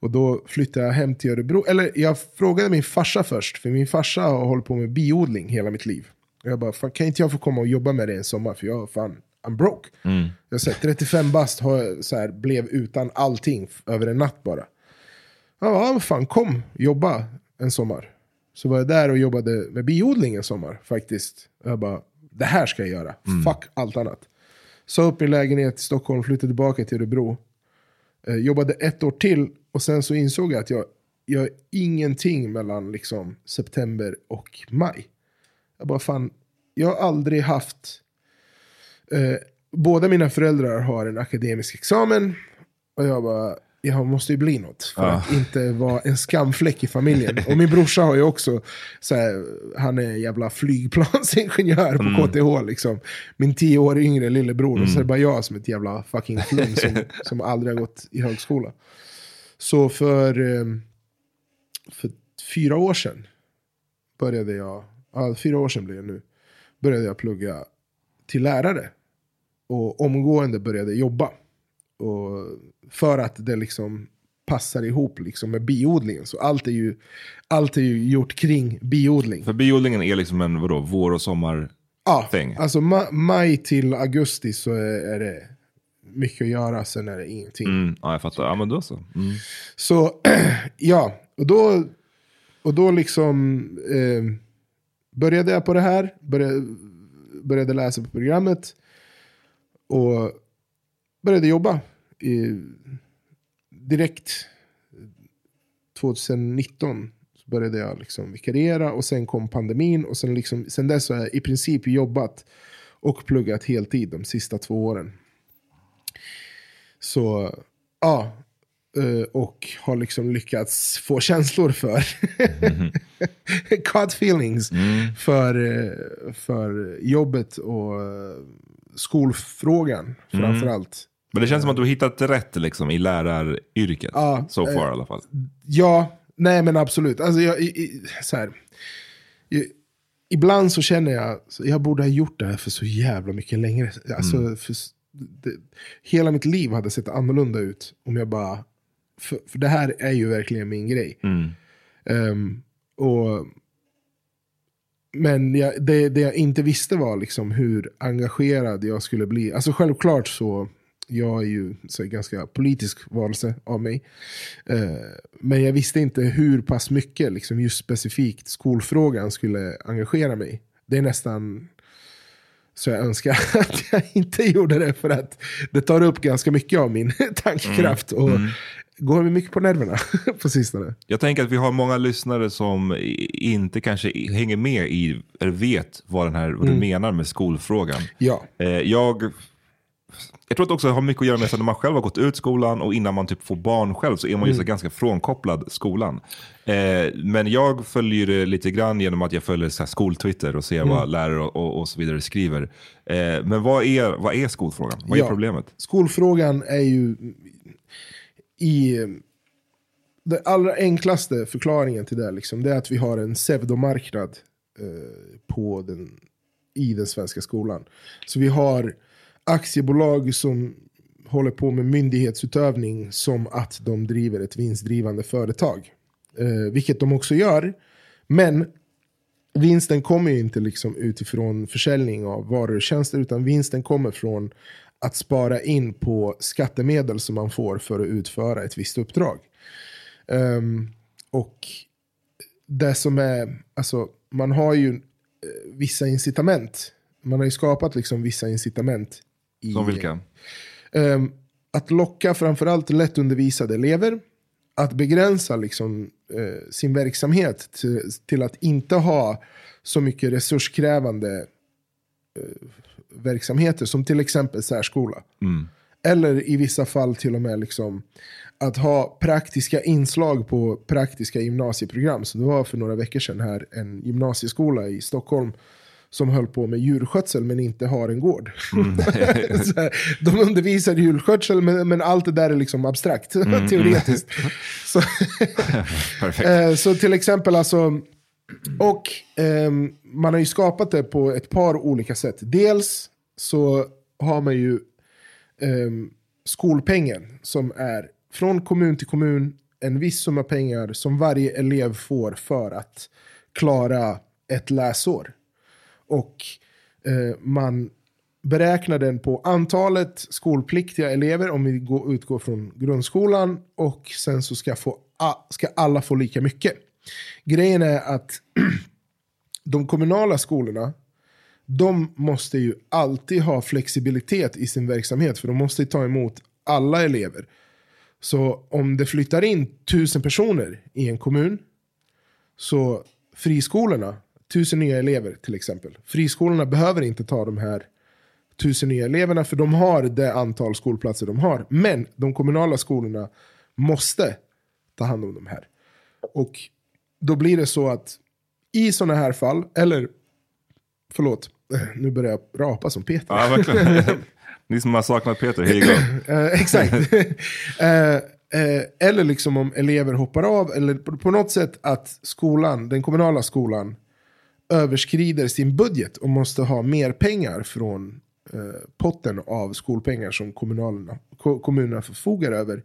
Och då flyttade jag hem till Örebro. Eller jag frågade min farsa först. För min farsa har hållit på med biodling hela mitt liv. Och jag bara, fan, kan inte jag få komma och jobba med det en sommar? För jag, fan, I'm broke. Mm. Jag säger 35 bast har, så här, blev utan allting över en natt bara. Jag bara, ja, fan kom, jobba en sommar. Så var jag där och jobbade med biodling en sommar faktiskt. Jag bara, det här ska jag göra. Fuck allt annat. Sa upp min lägenhet i Stockholm, flyttade tillbaka till Örebro. Eh, jobbade ett år till och sen så insåg jag att jag gör ingenting mellan liksom september och maj. Jag bara fan, jag har aldrig haft, eh, båda mina föräldrar har en akademisk examen. Och jag bara, jag måste ju bli något. För att inte vara en skamfläck i familjen. Och min brorsa har ju också, så här, han är jävla flygplansingenjör på KTH. Liksom. Min tio år yngre lillebror. Och så är det bara jag som är ett jävla fucking flum som, som aldrig har gått i högskola. Så för, eh, för fyra år sedan började jag, ja, fyra år sedan blir det nu, började jag plugga till lärare. Och omgående började jobba. Och för att det liksom passar ihop liksom med biodlingen. Så allt är ju, allt är ju gjort kring biodling. För biodlingen är liksom en vadå, vår och sommar Ja, thing. alltså ma- maj till augusti så är, är det mycket att göra, sen är det ingenting. Mm, ja, jag fattar. Ja, men då så. Mm. Så ja, och då, och då liksom eh, började jag på det här. Började, började läsa på programmet. Och började jobba. I, direkt 2019 så började jag liksom vikariera och sen kom pandemin. Och sen, liksom, sen dess har jag i princip jobbat och pluggat heltid de sista två åren. Så ja, eh, och har liksom lyckats få känslor för cut feelings för, eh, för jobbet och eh, skolfrågan framförallt. Men det känns som att du har hittat rätt liksom, i läraryrket. Ja, so far eh, i alla fall. Ja, nej men absolut. Alltså jag, i, i, så här, i, ibland så känner jag, så jag borde ha gjort det här för så jävla mycket längre. Alltså, för, s- det, hela mitt liv hade sett annorlunda ut om jag bara, för, för det här är ju verkligen min grej. Mm. Ehm, och, men jag, det, det jag inte visste var liksom hur engagerad jag skulle bli. Alltså självklart så, jag är ju så här, ganska politisk varelse av mig. Eh, men jag visste inte hur pass mycket liksom, just specifikt skolfrågan skulle engagera mig. Det är nästan så jag önskar att jag inte gjorde det för att det tar upp ganska mycket av min tankekraft. Och går mig mycket på nerverna på sistone. Jag tänker att vi har många lyssnare som inte kanske hänger med i, eller vet vad, den här, vad du menar med skolfrågan. Ja. Eh, jag, jag tror att det också har mycket att göra med att när man själv har gått ut skolan och innan man typ får barn själv så är man ju så ganska frånkopplad skolan. Eh, men jag följer det lite grann genom att jag följer så här skoltwitter och ser vad lärare och, och, och så vidare skriver. Eh, men vad är, vad är skolfrågan? Vad är Ja. problemet? Skolfrågan är ju i den allra enklaste förklaringen till det, liksom, det är att vi har en pseudomarknad eh, på den, i den svenska skolan. Så vi har aktiebolag som håller på med myndighetsutövning som att de driver ett vinstdrivande företag. Eh, vilket de också gör. Men vinsten kommer ju inte liksom utifrån försäljning av varor och tjänster utan vinsten kommer från att spara in på skattemedel som man får för att utföra ett visst uppdrag. Um, och det som är, alltså man har ju eh, vissa incitament. Man har ju skapat liksom vissa incitament. I, Som vilka? Ehm, att locka framförallt lättundervisade elever. Att begränsa liksom, eh, sin verksamhet till, till att inte ha så mycket resurskrävande eh, verksamheter som till exempel särskola. Eller i vissa fall till och med liksom, att ha praktiska inslag på praktiska gymnasieprogram. Så det var för några veckor sedan här en gymnasieskola i Stockholm som höll på med djurskötsel men inte har en gård. så här, de undervisar i djurskötsel men, men allt det där är liksom abstrakt, teoretiskt. Så. Eh, så till exempel alltså, och ehm, man har ju skapat det på ett par olika sätt. Dels så har man ju ehm, skolpengen som är från kommun till kommun en viss summa pengar som varje elev får för att klara ett läsår. Och eh, man beräknar den på antalet skolpliktiga elever om vi går, utgår från grundskolan och sen så ska, få, ska alla få lika mycket. Grejen är att de kommunala skolorna de måste ju alltid ha flexibilitet i sin verksamhet för de måste ta emot alla elever. Så om det flyttar in tusen personer i en kommun, så friskolorna, tusen nya elever till exempel. Friskolorna behöver inte ta de här tusen nya eleverna för de har det antal skolplatser de har. Men de kommunala skolorna måste ta hand om de här. Och då blir det så att i sådana här fall, eller förlåt, nu börjar jag rapa som Peter. Ja, verkligen. Ni som har saknat Peter, go. Eh, exakt. Eh, eh, eller liksom om elever hoppar av, eller på, på något sätt att skolan, den kommunala skolan överskrider sin budget och måste ha mer pengar från eh, potten av skolpengar som kommunalerna, ko- kommunerna förfogar över.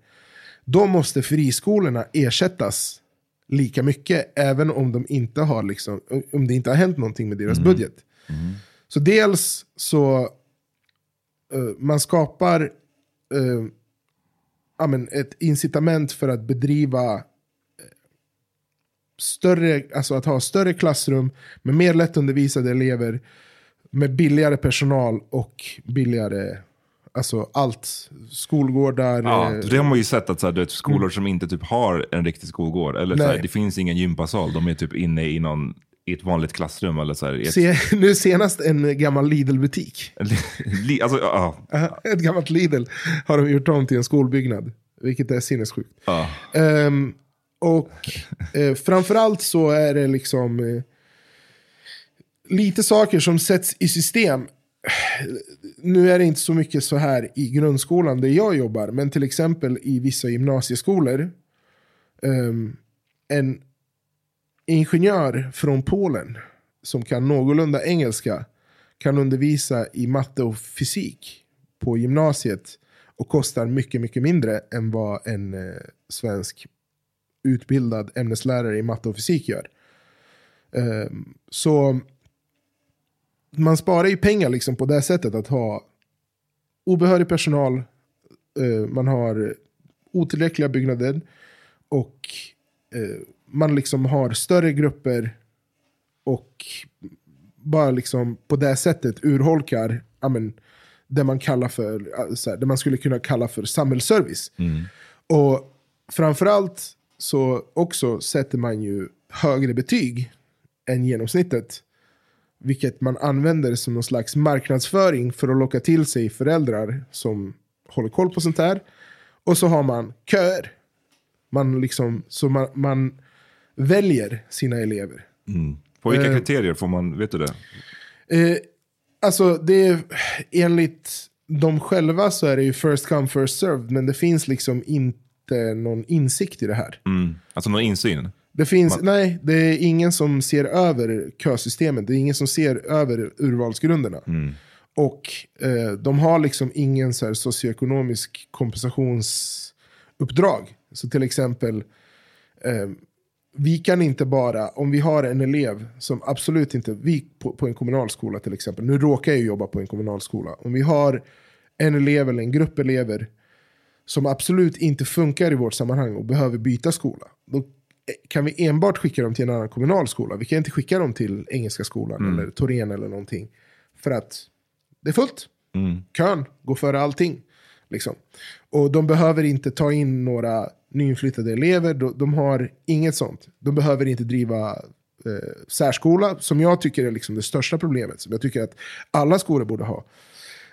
Då måste friskolorna ersättas lika mycket, även om, de inte har liksom, om det inte har hänt någonting med deras budget. Så dels så eh, man skapar eh, ja, men ett incitament för att bedriva större, alltså att ha större klassrum med mer lättundervisade elever, med billigare personal och billigare, alltså allt. Skolgårdar. Ja, eh, det har man ju sett att så här, vet, skolor som inte typ har en riktig skolgård, eller så här, det finns ingen gympasal, de är typ inne i, någon, i ett vanligt klassrum. Eller så här, ett, Se, nu senast en gammal Lidl-butik. li, alltså, ja, Ett gammalt Lidl har de gjort om till en skolbyggnad. Vilket är sinnessjukt. ja. Ehm, och eh, framförallt så är det liksom eh, lite saker som sätts i system. Nu är det inte så mycket så här i grundskolan där jag jobbar, men till exempel i vissa gymnasieskolor. Eh, en ingenjör från Polen som kan någorlunda engelska kan undervisa i matte och fysik på gymnasiet och kostar mycket, mycket mindre än vad en eh, svensk utbildad ämneslärare i matte och fysik gör. Ehm, så man sparar ju pengar liksom på det sättet att ha obehörig personal, eh, man har otillräckliga byggnader och eh, man liksom har större grupper och bara liksom på det sättet urholkar ja, men, det man kallar för, alltså, det man skulle kunna kalla för samhällsservice. Och framförallt så också sätter man ju högre betyg än genomsnittet. Vilket man använder som någon slags marknadsföring för att locka till sig föräldrar som håller koll på sånt här. Och så har man köer. Man liksom, så man, man väljer sina elever. På vilka Eh. kriterier får man, vet du det? Eh, alltså det är enligt dem själva så är det ju first come first served. Men det finns liksom inte någon insikt i det här. Mm. Alltså någon insyn? Det finns, nej, det är ingen som ser över kösystemet. Det är ingen som ser över urvalsgrunderna. Och eh, de har liksom ingen så här socioekonomisk kompensationsuppdrag. Så till exempel, eh, vi kan inte bara, om vi har en elev som absolut inte, vi på, på en kommunal skola till exempel, nu råkar jag ju jobba på en kommunal skola. Om vi har en elev eller en grupp elever som absolut inte funkar i vårt sammanhang och behöver byta skola. Då kan vi enbart skicka dem till en annan kommunal skola. Vi kan inte skicka dem till Engelska skolan eller Torén eller någonting. För att det är fullt. Kön går före allting. Liksom. Och de behöver inte ta in några nyinflyttade elever. De, de har inget sånt. De behöver inte driva eh, särskola, som jag tycker är liksom det största problemet. Som jag tycker att alla skolor borde ha.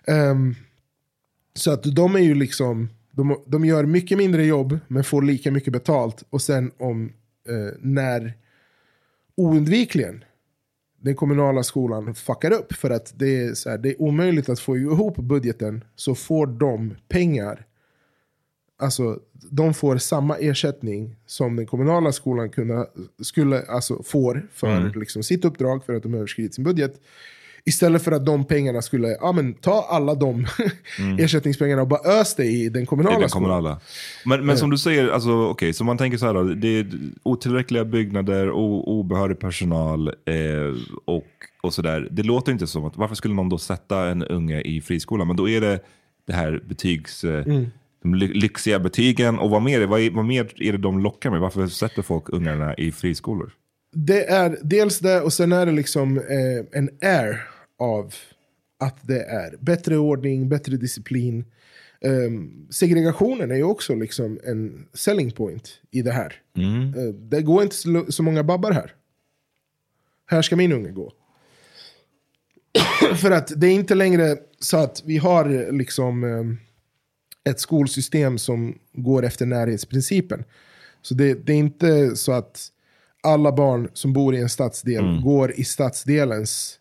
Ehm, så att de är ju liksom, de, de gör mycket mindre jobb men får lika mycket betalt. Och sen om eh, när oundvikligen den kommunala skolan fuckar upp för att det är, så här, det är omöjligt att få ihop budgeten så får de pengar. Alltså de får samma ersättning som den kommunala skolan kunna, skulle, alltså, får för liksom, sitt uppdrag för att de överskridit sin budget. Istället för att de pengarna skulle, ja men ta alla de ersättningspengarna och bara ös det i den kommunala, I den skolan. kommunala. Men, men som du säger, alltså, okej, så man tänker så här då, det är otillräckliga byggnader, o, obehörig personal eh, och, och sådär. Det låter inte som att, varför skulle någon då sätta en unge i friskolan? Men då är det det här betygs, eh, Mm. de ly- lyxiga betygen och vad mer, vad, är- vad mer är det de lockar med? Varför sätter folk ungarna i friskolor? Det är dels det och sen är det liksom eh, en air av att det är bättre ordning, bättre disciplin. Ehm, segregationen är ju också liksom en selling point i det här. Mm. Eh, det går inte så, så många babbar här. Här ska min unge gå. För att det är inte längre så att vi har eh, liksom eh, ett skolsystem som går efter närhetsprincipen. Så det, det är inte så att alla barn som bor i en stadsdel går i stadsdelens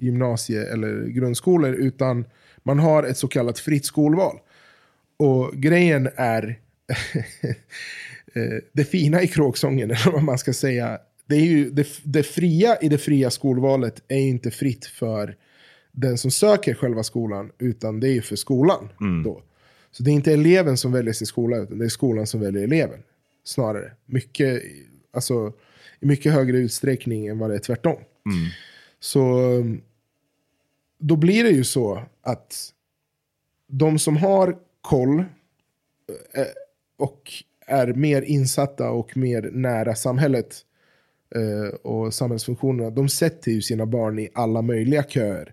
gymnasie eller grundskolor. Utan man har ett så kallat fritt skolval. Och grejen är eh, det fina i kråksången, eller vad man ska säga. Det, är ju, det, det fria i det fria skolvalet är inte fritt för den som söker själva skolan, utan det är ju för skolan. Då. Så det är inte eleven som väljer sin skola, utan det är skolan som väljer eleven. Snarare. Mycket, alltså, I mycket högre utsträckning än vad det är tvärtom. Så då blir det ju så att de som har koll eh, och är mer insatta och mer nära samhället eh, och samhällsfunktionerna, de sätter ju sina barn i alla möjliga köer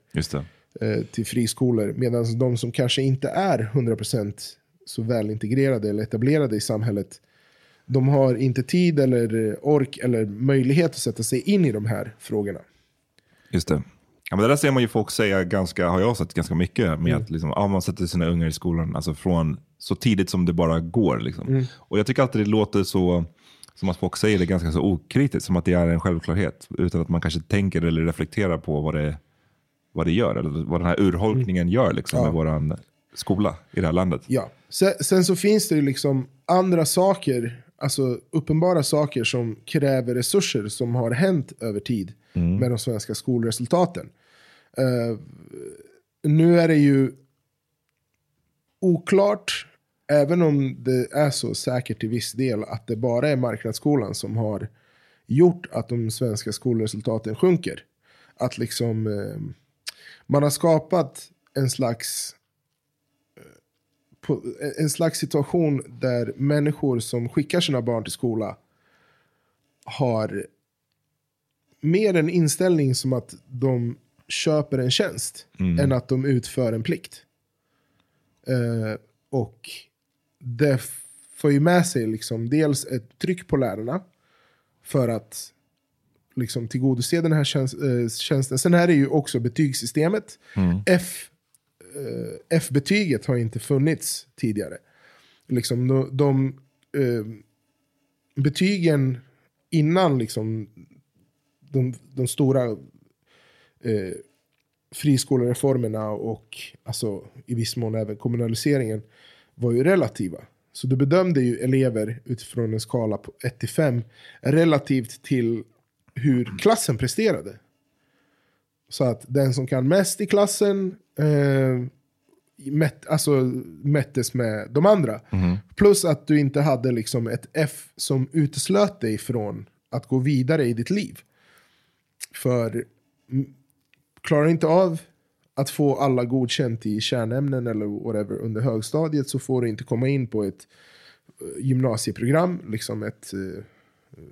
eh, till friskolor. Medan de som kanske inte är 100% så väl integrerade eller etablerade i samhället, de har inte tid eller ork eller möjlighet att sätta sig in i de här frågorna. Just det. Ja, men det där ser man ju folk säga ganska, har jag sett ganska mycket med att liksom, ja, man sätter sina ungar i skolan alltså från så tidigt som det bara går. Liksom. Och jag tycker alltid det låter så, som att folk säger det ganska så okritiskt, som att det är en självklarhet. Utan att man kanske tänker eller reflekterar på vad det, vad det gör, eller vad den här urholkningen gör liksom, med vår skola i det här landet. Ja. Sen, sen så finns det ju liksom andra saker, alltså uppenbara saker som kräver resurser som har hänt över tid Mm. med de svenska skolresultaten. Uh, nu är det ju oklart, även om det är så säkert till viss del att det bara är marknadsskolan som har gjort att de svenska skolresultaten sjunker. Att liksom uh, man har skapat en slags eh, en slags situation där människor som skickar sina barn till skola har mer en inställning som att de köper en tjänst än att de utför en plikt. Eh, och det får ju med sig liksom dels ett tryck på lärarna för att liksom tillgodose den här tjänst, eh, tjänsten. Sen är det ju också betygssystemet. F eh, F-betyget har inte funnits tidigare. Liksom de, de eh, betygen innan liksom de, de stora eh, friskolereformerna och alltså, i viss mån även kommunaliseringen var ju relativa. Så du bedömde ju elever utifrån en skala på 1 till 5 relativt till hur klassen presterade. Så att den som kan mest i klassen eh, mätt, alltså, mättes med de andra. Plus att du inte hade liksom ett F som uteslöt dig från att gå vidare i ditt liv. För mm, klarar inte av att få alla godkänt i kärnämnen eller whatever under högstadiet så får du inte komma in på ett eh, gymnasieprogram, liksom ett eh, eh,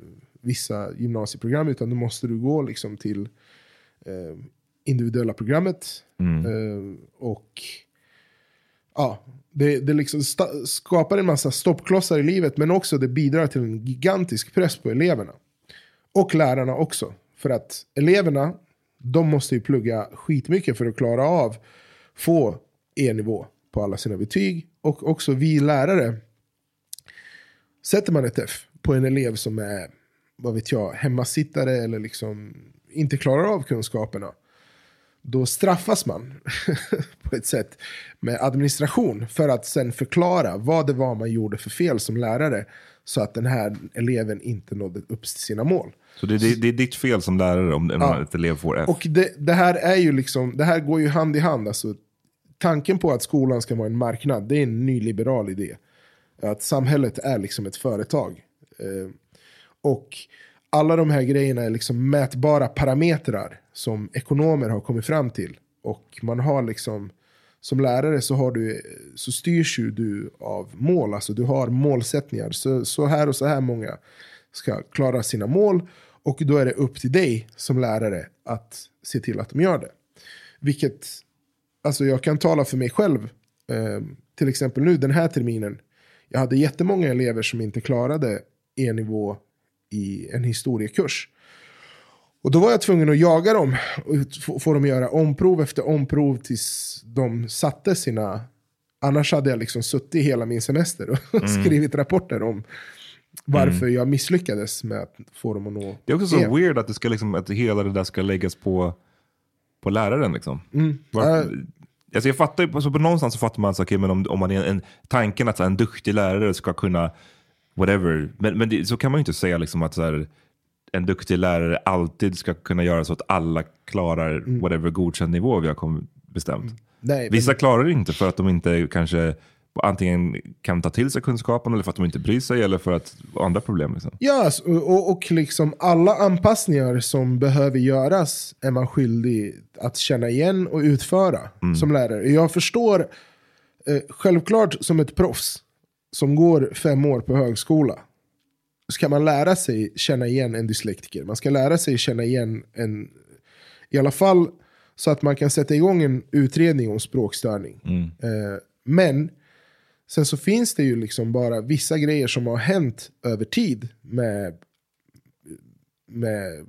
vissa gymnasieprogram, utan då måste du gå liksom till eh, individuella programmet. Eh, och ja, det, det liksom skapar en massa stoppklossar i livet, men också det bidrar till en gigantisk press på eleverna. Och lärarna också. För att eleverna, de måste ju plugga skitmycket för att klara av få E-nivå på alla sina betyg. Och också vi lärare, sätter man ett F på en elev som är, vad vet jag, hemmasittare eller liksom inte klarar av kunskaperna. Då straffas man på ett sätt med administration för att sen förklara vad det var man gjorde för fel som lärare så att den här eleven inte nådde upp till sina mål. Så det, det, det är ditt fel som lärare om Ja. ett elev får F. Och det, det här är ju liksom, det här går ju hand i hand. Alltså, tanken på att skolan ska vara en marknad, det är en nyliberal idé. Att samhället är liksom ett företag. Eh, och alla de här grejerna är liksom mätbara parametrar som ekonomer har kommit fram till. Och man har liksom, som lärare så, har du, så styrs ju du av mål. Alltså du har målsättningar. Så, så här och så här många ska klara sina mål. Och då är det upp till dig som lärare att se till att de gör det. Vilket, alltså jag kan tala för mig själv. Eh, till exempel nu den här terminen. Jag hade jättemånga elever som inte klarade E-nivå i en historiekurs. Och då var jag tvungen att jaga dem och få- dem att göra omprov efter omprov tills de satte sina... Annars hade jag liksom suttit hela min semester och skrivit rapporter om varför jag misslyckades med att få dem att nå Det är också så weird att, det ska liksom, att hela det där ska läggas på, på läraren. Liksom. Varför- alltså jag fattar alltså på någonstans så fattar man så, okay, men om, om man är en, tanken att så en duktig lärare ska kunna whatever. Men, men det, så kan man ju inte säga liksom, att så här, en duktig lärare alltid ska kunna göra så att alla klarar whatever godkänd nivå vi har bestämt. Nej, men- Vissa klarar det inte för att de inte kanske antingen kan ta till sig kunskapen eller för att de inte bryr sig eller för att andra problem. Liksom. Ja, alltså, och, och liksom alla anpassningar som behöver göras är man skyldig att känna igen och utföra som lärare. Jag förstår, eh, självklart som ett proffs som går fem år på högskola, ska man lära sig känna igen en dyslektiker. Man ska lära sig känna igen en, i alla fall så att man kan sätta igång en utredning om språkstörning. Eh, men Sen så finns det ju liksom bara vissa grejer som har hänt över tid med, med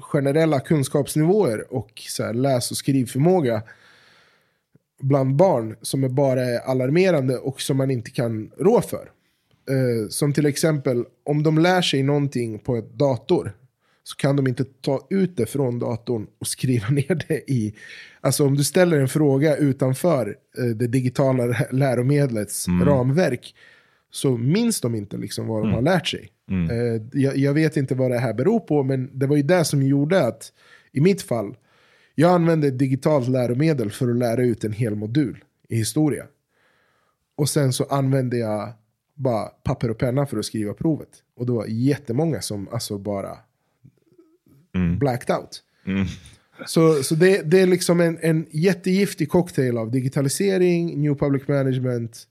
generella kunskapsnivåer och så här läs och skrivförmåga bland barn som är bara är alarmerande och som man inte kan rå för. Eh, som till exempel om de lär sig någonting på ett dator så kan de inte ta ut det från datorn och skriva ner det i... Alltså om du ställer en fråga utanför eh, det digitala lä- läromedlets ramverk så minns de inte liksom vad de har lärt sig. Eh, jag, jag vet inte vad det här beror på, men det var ju det som gjorde att i mitt fall, jag använde ett digitalt läromedel för att lära ut en hel modul i historia. Och sen så använde jag bara papper och penna för att skriva provet. Och det var jättemånga som alltså bara blacked out. Så, så det, det är liksom en, en jättegiftig cocktail av digitalisering, new public management,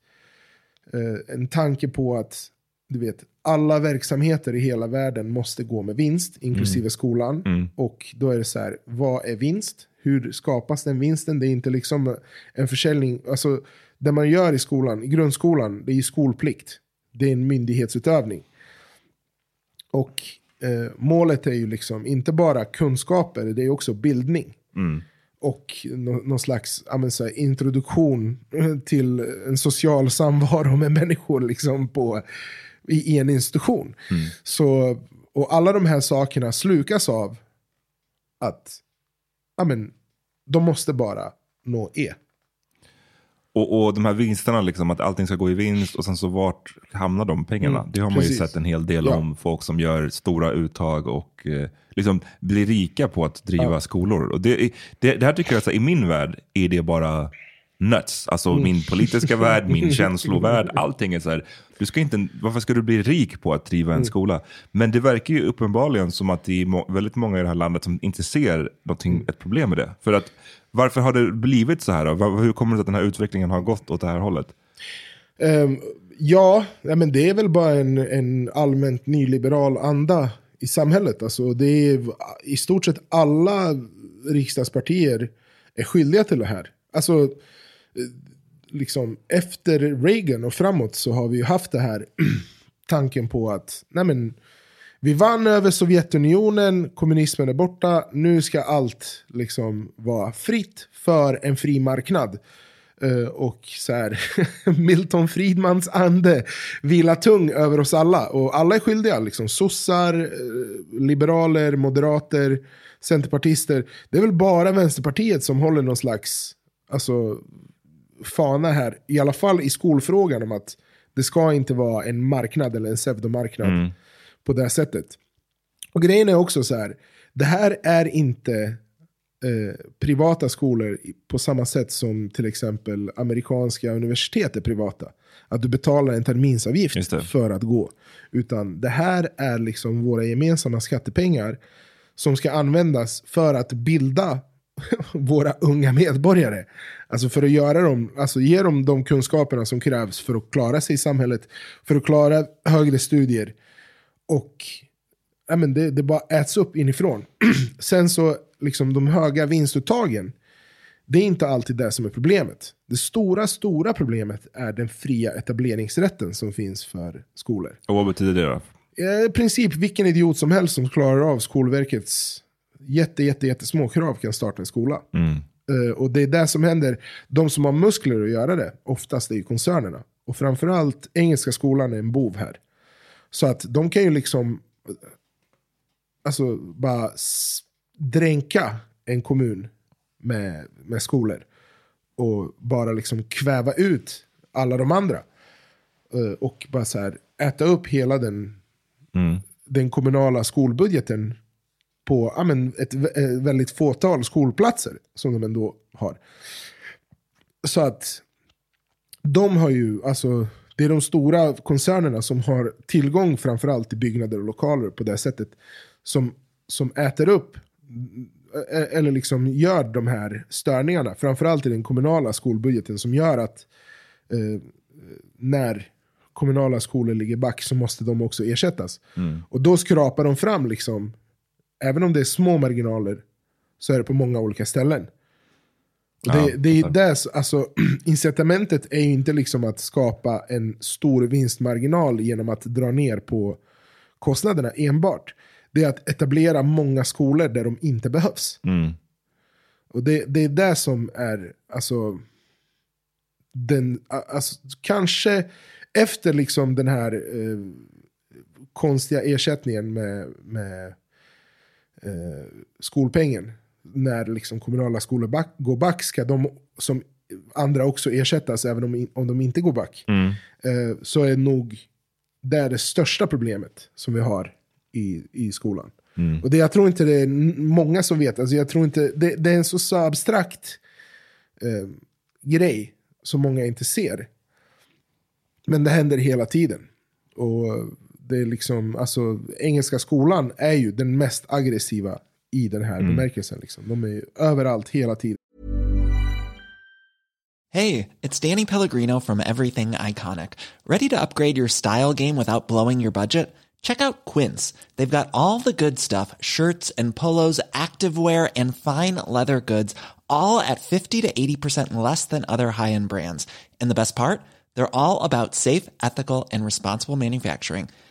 eh, en tanke på att du vet, alla verksamheter i hela världen måste gå med vinst, inklusive skolan. Och då är det så här, vad är vinst? Hur skapas den vinsten? Det är inte liksom en försäljning. Alltså, det man gör i skolan, i grundskolan, det är ju skolplikt. Det är en myndighetsutövning. Och eh, målet är ju liksom inte bara kunskaper, det är också bildning. Och nå- någon slags men så här, introduktion till en social samvaro med människor liksom på, i, i en institution. Så, och alla de här sakerna slukas av att ja, men, de måste bara nå E. Och, och de här vinsterna, liksom, att allting ska gå i vinst och sen så vart hamnar de pengarna? Mm, det har man precis. ju sett en hel del Ja. om. Folk som gör stora uttag och eh, liksom blir rika på att driva skolor. Och det, det, det här tycker jag, så här, i min värld är det bara nuts. Alltså Mm. min politiska värld, min känslovärld, allting är så här. Du ska inte, varför ska du bli rik på att driva Mm. en skola? Men det verkar ju uppenbarligen som att det är väldigt många i det här landet som inte ser någonting, Mm. ett problem med det. För att, varför har det blivit så här? Då? Hur kommer det sig att den här utvecklingen har gått åt det här hållet? Ehm, ja, men det är väl bara en, en allmänt nyliberal anda i samhället. Alltså, det är, I stort sett alla riksdagspartier är skyldiga till det här. Alltså, Eh, liksom, efter Reagan och framåt så har vi ju haft det här tanken på att nej men, vi vann över Sovjetunionen, kommunismen är borta, nu ska allt liksom vara fritt för en fri marknad. Eh, och så här, Milton Friedmans ande vilar tung över oss alla. Och alla är skyldiga, liksom sossar, eh, liberaler, moderater, centerpartister. Det är väl bara Vänsterpartiet som håller någon slags alltså, fana här, i alla fall i skolfrågan om att det ska inte vara en marknad eller en pseudomarknad på det här sättet. Och grejen är också så här, det här är inte eh, privata skolor på samma sätt som till exempel amerikanska universitet är privata. Att du betalar en terminsavgift för att gå. Utan det här är liksom våra gemensamma skattepengar som ska användas för att bilda våra unga medborgare. Alltså för att göra dem, alltså ge dem de kunskaperna som krävs för att klara sig i samhället, för att klara högre studier. Och ja, men det, det bara äts upp inifrån. Sen så, liksom de höga vinstuttagen, Det är inte alltid det som är problemet. Det stora, stora problemet är den fria etableringsrätten som finns för skolor. Och vad betyder det då? Eh, I princip vilken idiot som helst som klarar av Skolverkets jätte, jätte, jättesmå krav kan starta en skola. Eh, och det är det som händer. De som har muskler att göra det, oftast är ju koncernerna. Och framförallt Engelska skolan är en bov här. Så att de kan ju liksom alltså bara dränka en kommun med, med skolor. Och bara liksom kväva ut alla de andra. Eh, och bara så här äta upp hela den, den kommunala skolbudgeten på ja, men ett eh, väldigt fåtal skolplatser som de ändå har. Så att de har ju, alltså det är de stora koncernerna som har tillgång framförallt till byggnader och lokaler på det sättet. Som, som äter upp, eh, eller liksom gör de här störningarna. Framförallt i den kommunala skolbudgeten som gör att eh, när kommunala skolor ligger back så måste de också ersättas. Och då skrapar de fram, liksom, även om det är små marginaler, så är det på många olika ställen. Och det, Ja, det är det, alltså, incitamentet är ju inte liksom att skapa en stor vinstmarginal genom att dra ner på kostnaderna enbart. Det är att etablera många skolor där de inte behövs. Och det, det är det som är, alltså, den, alltså, kanske efter liksom den här eh, konstiga ersättningen med, med eh, skolpengen, när liksom kommunala skolor back, går back, ska de som andra också ersättas även om, om de inte går back. Eh, så är nog det är det största problemet som vi har i, i skolan. Och det, jag tror inte det är många som vet, alltså jag tror inte, det, det är en så, så abstrakt eh, grej som många inte ser. Men det händer hela tiden. Och det är liksom, alltså, engelska skolan är ju den mest aggressiva i den här bemärkelsen. Liksom. De är ju överallt hela tiden. Hey, it's Danny Pellegrino from Everything Iconic. Ready to upgrade your style game without blowing your budget? Check out Quince. They've got all the good stuff shirts and polos, activewear, and fine leather goods, all at 50 to 80% less than other high end brands. And the best part? They're all about safe, ethical, and responsible manufacturing.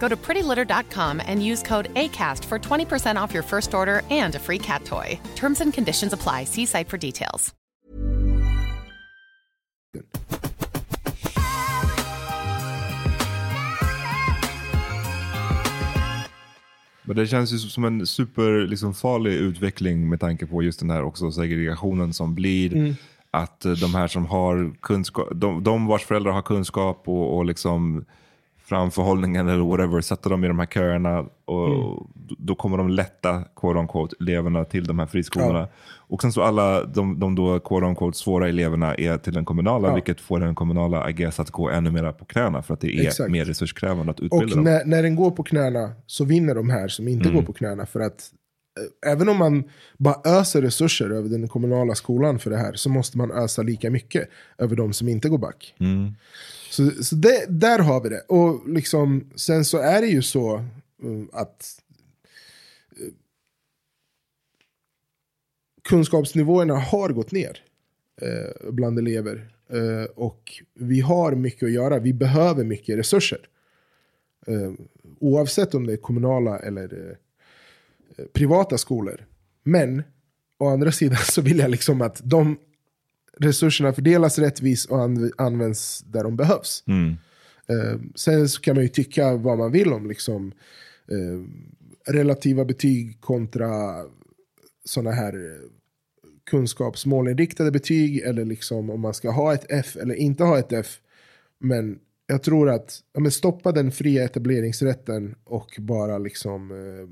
Go to prettylitter.com and use code ACAST for 20% off your first order and a free cat toy. Terms and conditions apply. See site for details. Men det känns ju som en super liksom, farlig utveckling med tanke på just den här också segregationen som blir. Att eh, de här som har kunskap, de, de vars föräldrar har kunskap och, och liksom framförhållningen eller whatever, sätter dem i de här köerna och d- då kommer de lätta, quote unquote, eleverna till de här friskolorna. Och sen så alla de, de då, quote unquote, svåra eleverna är till den kommunala, Ja. vilket får den kommunala, I guess, att gå ännu mer på knäna för att det är Exakt. mer resurskrävande att utbilda Och dem. när, när den går på knäna så vinner de här som inte går på knäna. För att eh, även om man bara öser resurser över den kommunala skolan för det här så måste man ösa lika mycket över de som inte går back. Så, så det, där har vi det. Och liksom, sen så är det ju så eh, att eh, kunskapsnivåerna har gått ner eh, bland elever Eh, och vi har mycket att göra. Vi behöver mycket resurser. Eh, oavsett om det är kommunala eller eh, privata skolor. Men å andra sidan så vill jag liksom att de resurserna fördelas rättvist och anv- används där de behövs. Mm. Eh, sen så kan man ju tycka vad man vill om liksom, eh, relativa betyg kontra sådana här eh, kunskapsmålinriktade betyg. Eller liksom om man ska ha ett F eller inte ha ett F. Men jag tror att ja, men stoppa den fria etableringsrätten och bara liksom eh,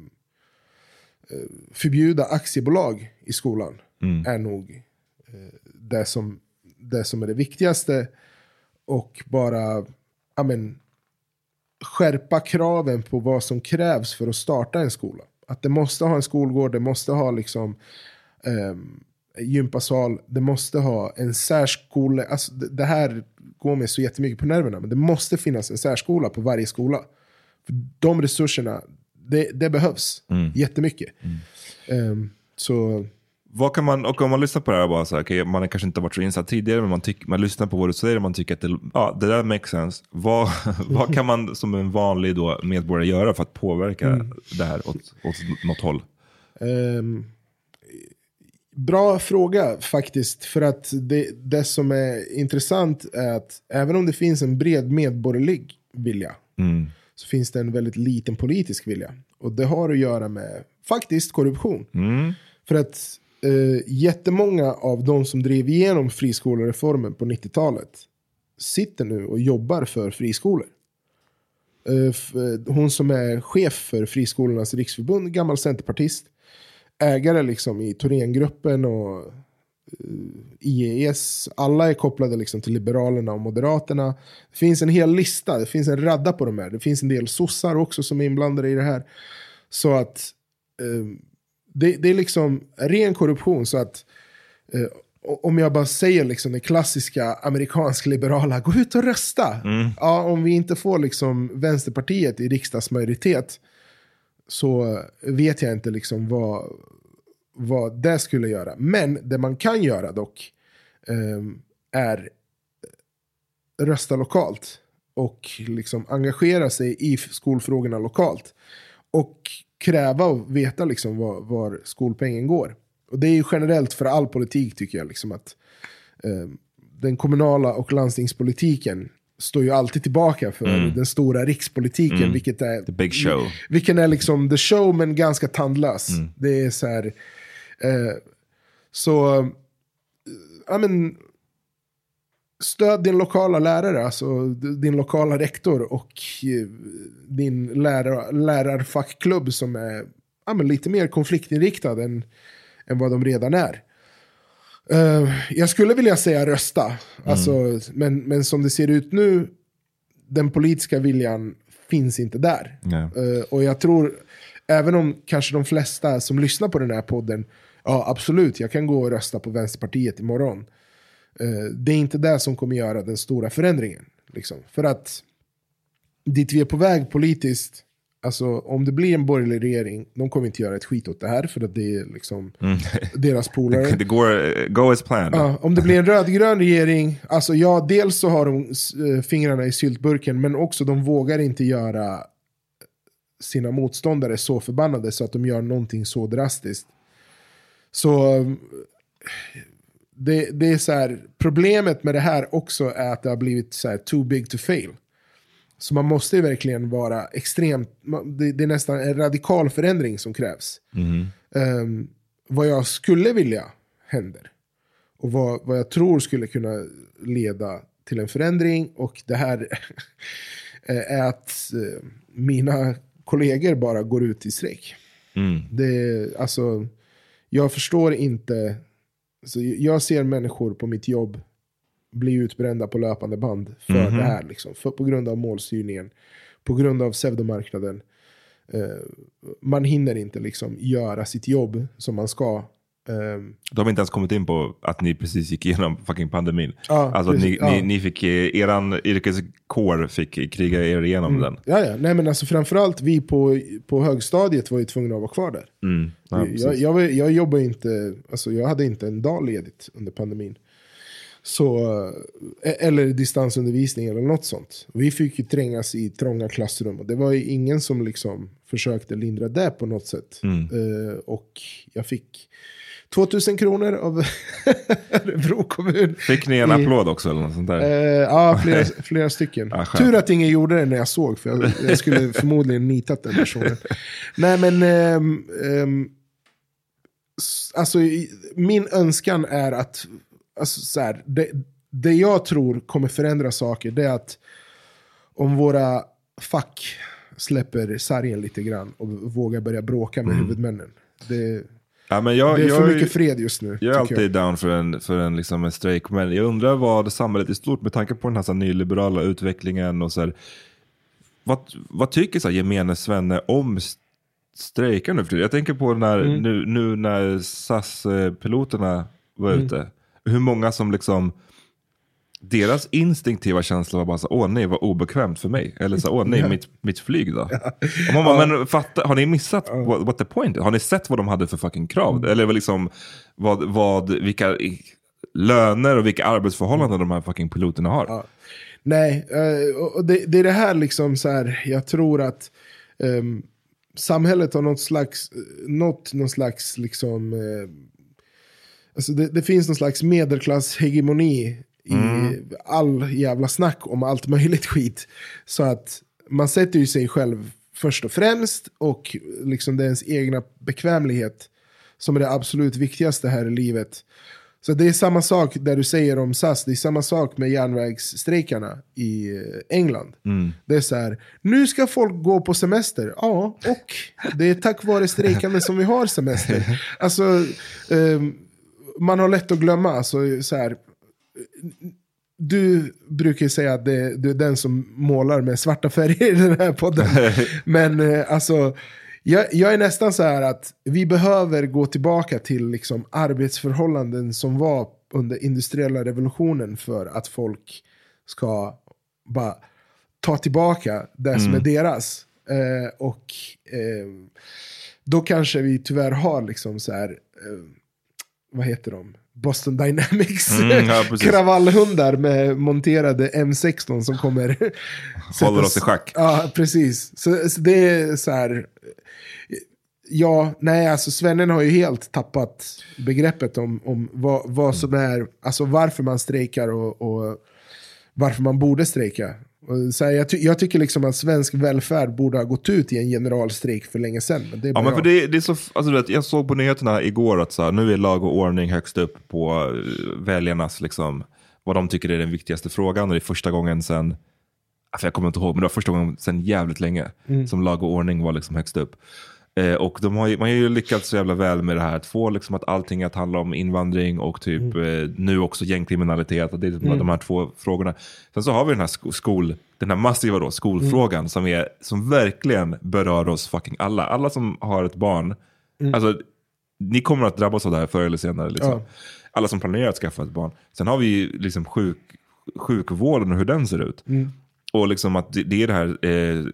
eh, förbjuda aktiebolag i skolan Mm. är nog eh, det, som, det som är det viktigaste. Och bara ja, men, skärpa kraven på vad som krävs för att starta en skola. Att det måste ha en skolgård, det måste ha liksom um, gympasal, det måste ha en särskola. Alltså, det, det här går mig så jättemycket på nerverna, men det måste finnas en särskola på varje skola. För de resurserna, det, det behövs Mm. jättemycket. Ehm, så Vad kan man, och om man lyssnar på det här bara så här, okej, man har kanske inte varit så insatt tidigare, men man, tyck, man lyssnar på vad du säger och man tycker att det, ja, det där makes sense. Vad, vad kan man som en vanlig då, medborgare göra för att påverka Mm. det här åt, åt något håll? Ehm, bra fråga faktiskt. För att det, det som är intressant är att även om det finns en bred medborgerlig vilja Mm. så finns det en väldigt liten politisk vilja. Och det har att göra med faktiskt korruption. Mm. För att eh, jättemånga av de som drev igenom friskolereformen på 90-talet sitter nu och jobbar för friskolor. Eh, eh, hon som är chef för Friskolornas riksförbund, gammal centerpartist, ägare liksom i Thorengruppen och eh, IES, alla är kopplade liksom till Liberalerna och Moderaterna. Det finns en hel lista, det finns en radda på de här. Det finns en del sossar också som är inblandade i det här. Så att eh, det, det är liksom ren korruption. Så att eh, om jag bara säger liksom det klassiska amerikansk-liberala, gå ut och rösta. Ja, om vi inte får liksom Vänsterpartiet i riksdagsmajoritet så vet jag inte liksom vad, vad det skulle göra. Men det man kan göra dock eh, är rösta lokalt och liksom engagera sig i skolfrågorna lokalt. Och kräva och veta liksom var, var skolpengen går. Och det är ju generellt för all politik tycker jag. Liksom att eh, Den kommunala och landstingspolitiken står ju alltid tillbaka för Mm. den stora rikspolitiken. Mm. Vilket är, The big show. vilken är liksom the show men ganska tandlös. Mm. Det är så här. Eh, så, ja men. Stöd din lokala lärare, alltså din lokala rektor och eh, din lärar, lärarfackklubb som är ja, lite mer konfliktinriktad än, än vad de redan är. Eh, jag skulle vilja säga rösta, alltså, men, men som det ser ut nu, den politiska viljan finns inte där. Eh, och jag tror, även om kanske de flesta som lyssnar på den här podden, ja absolut, jag kan gå och rösta på Vänsterpartiet imorgon. Eh, det är inte det som kommer göra den stora förändringen. Liksom. För att dit vi är på väg politiskt, alltså om det blir en borgerlig regering, de kommer inte göra ett skit åt det här, för att det är liksom Mm. deras polare. det går, eh, go as planned. Ja, om det blir en rödgrön regering, alltså ja, dels så har de eh, fingrarna i syltburken, men också de vågar inte göra sina motståndare så förbannade så att de gör någonting så drastiskt. Så eh, det, det är så här, problemet med det här också är att det har blivit så här too big to fail. Så man måste verkligen vara extremt, det, det är nästan en radikal förändring som krävs. Mhm. Ehm, vad jag skulle vilja händer. Och vad, vad jag tror skulle kunna leda till en förändring. Och det här är att eh, mina kollegor bara går ut i strejk. Mm. Det, alltså, jag förstår inte. Alltså, jag ser människor på mitt jobb bli utbrända på löpande band för Mhm. det här. Liksom, för, på grund av målstyrningen. På grund av pseudomarknaden. Eh, man hinner inte liksom göra sitt jobb som man ska. Ehm, De har inte ens kommit in på att ni precis gick igenom fucking pandemin. Ja, alltså att ni, precis, ja. ni, ni fick, eh, eran yrkeskår fick kriga er igenom den. ja, ja. Nej, men alltså, framförallt vi på, på högstadiet var ju tvungna att vara kvar där. Mm. Ja, jag, precis. jag, var- jag jobbar inte, alltså jag hade inte en dag ledigt under pandemin. Så, eh, eller distansundervisning eller något sånt. Vi fick ju trängas i trånga klassrum och det var ju ingen som liksom försökte lindra det på något sätt. Mm. Eh, och jag fick 2000 kronor av Örebro kommun. Fick ni en I- applåd också eller något sånt där? Eh, ja, flera, flera stycken. Ja, skönt. Tur att ingen gjorde det när jag såg, för jag, jag skulle förmodligen nitat den personen. Nej, men... ehm, s- alltså, min önskan är att... Alltså, så här, det, det jag tror kommer förändra saker, det är att om våra fack släpper sargen lite grann och vågar börja bråka med huvudmännen. Det, Ja, men jag, det är jag, för mycket fred just nu. Jag är alltid down för en, för en, liksom en strejk, men jag undrar vad samhället i stort, med tanke på den här, så här nyliberala utvecklingen och så här, vad, vad tycker så här, gemene svenne om st- strejkar nu för tiden? Jag tänker på när, Mm. nu, nu när SAS-piloterna var Mm. ute, hur många som liksom deras instinktiva känsla var bara så åh nej vad obekvämt för mig. Eller så åh nej mitt, mitt flyg då. Och man bara, men fatta, har ni missat what, what the point is? Har ni sett vad de hade för fucking krav? Mm. Eller liksom, vad, vad, vilka löner och vilka arbetsförhållanden de här fucking piloterna har? Ja. Nej, eh, och det, det är det här liksom så här, jag tror att ehm, samhället har något slags, något någon slags liksom, eh, alltså det, det finns någon slags medelklasshegemoni i all jävla snack om allt möjligt skit. Så att man sätter ju sig själv först och främst och liksom det är ens egna bekvämlighet som är det absolut viktigaste här i livet. Så det är samma sak där du säger om SAS, det är samma sak med järnvägsstrejkarna i eh, England. Det är så här, nu ska folk gå på semester. Ja, och det är tack vare strejkande som vi har semester. Alltså, ehm, man har lätt att glömma, alltså, så här, du brukar ju säga att det, du är den som målar med svarta färger i den här podden. Men eh, alltså, jag, jag är nästan så här att vi behöver gå tillbaka till liksom arbetsförhållanden som var under industriella revolutionen för att folk ska bara ta tillbaka det som är deras. Eh, och eh, då kanske vi tyvärr har liksom så här, eh, vad heter de? Boston Dynamics Mm, ja, kravallhundar med monterade M16 som kommer Håller oss i schack. Ja, precis. Så, så det är så här. Ja, nej, alltså svennen har ju helt tappat begreppet om, om vad, vad som är, alltså varför man strejkar och, och varför man borde strejka. Så här, jag, ty jag tycker liksom att svensk välfärd borde ha gått ut i en generalstrejk för länge sedan. Men det är Ja, men för det, det är så, alltså, vet, jag såg på nyheterna igår att så här, nu är lag och ordning högst upp på eh, väljarnas, liksom, vad de tycker är den viktigaste frågan. Och det är första gången sen, ja, för jag kommer inte ihåg, men det var första gången sen jävligt länge Mm. som lag och ordning var liksom högst upp. Eh, och de har ju, man har ju lyckats så jävla väl med det här att få liksom att allting att handla om invandring och typ eh, nu också gängkriminalitet. Och det är Mm. de här två frågorna. Sen så har vi den här sko- skol, den här massiva då, skolfrågan Mm. som, är, som verkligen berör oss fucking alla. Alla som har ett barn, alltså ni kommer att drabbas av det här förr eller senare. Liksom. Mm. Ja. Alla som planerar att skaffa ett barn. Sen har vi ju liksom sjuk, sjukvården och hur den ser ut. Mm. Och liksom att det, det är det här eh,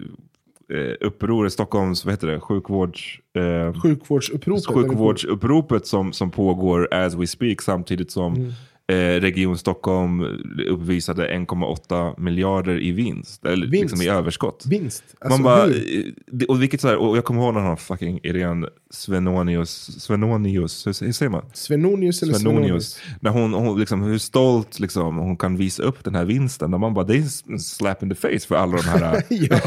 upproret, Stockholms, vad heter det, sjukvårds... Eh, Sjukvårdsuppropet. sjukvårdsuppropet som, som pågår as we speak samtidigt som Mm. Eh, Region Stockholm uppvisade 1,8 miljarder i vinst, eller Vinst? liksom i överskott. Vinst. Alltså, Man bara, hur? eh, och, vilket så här, och jag kommer ihåg när han fucking Irene Svenonius, Svenonius hur, hur säger man? Svenonius eller Svenonius? Svenonius. När hon, hon liksom, hur stolt liksom, hon kan visa upp den här vinsten. Och man bara, det är en slap in the face för alla de här. Ja.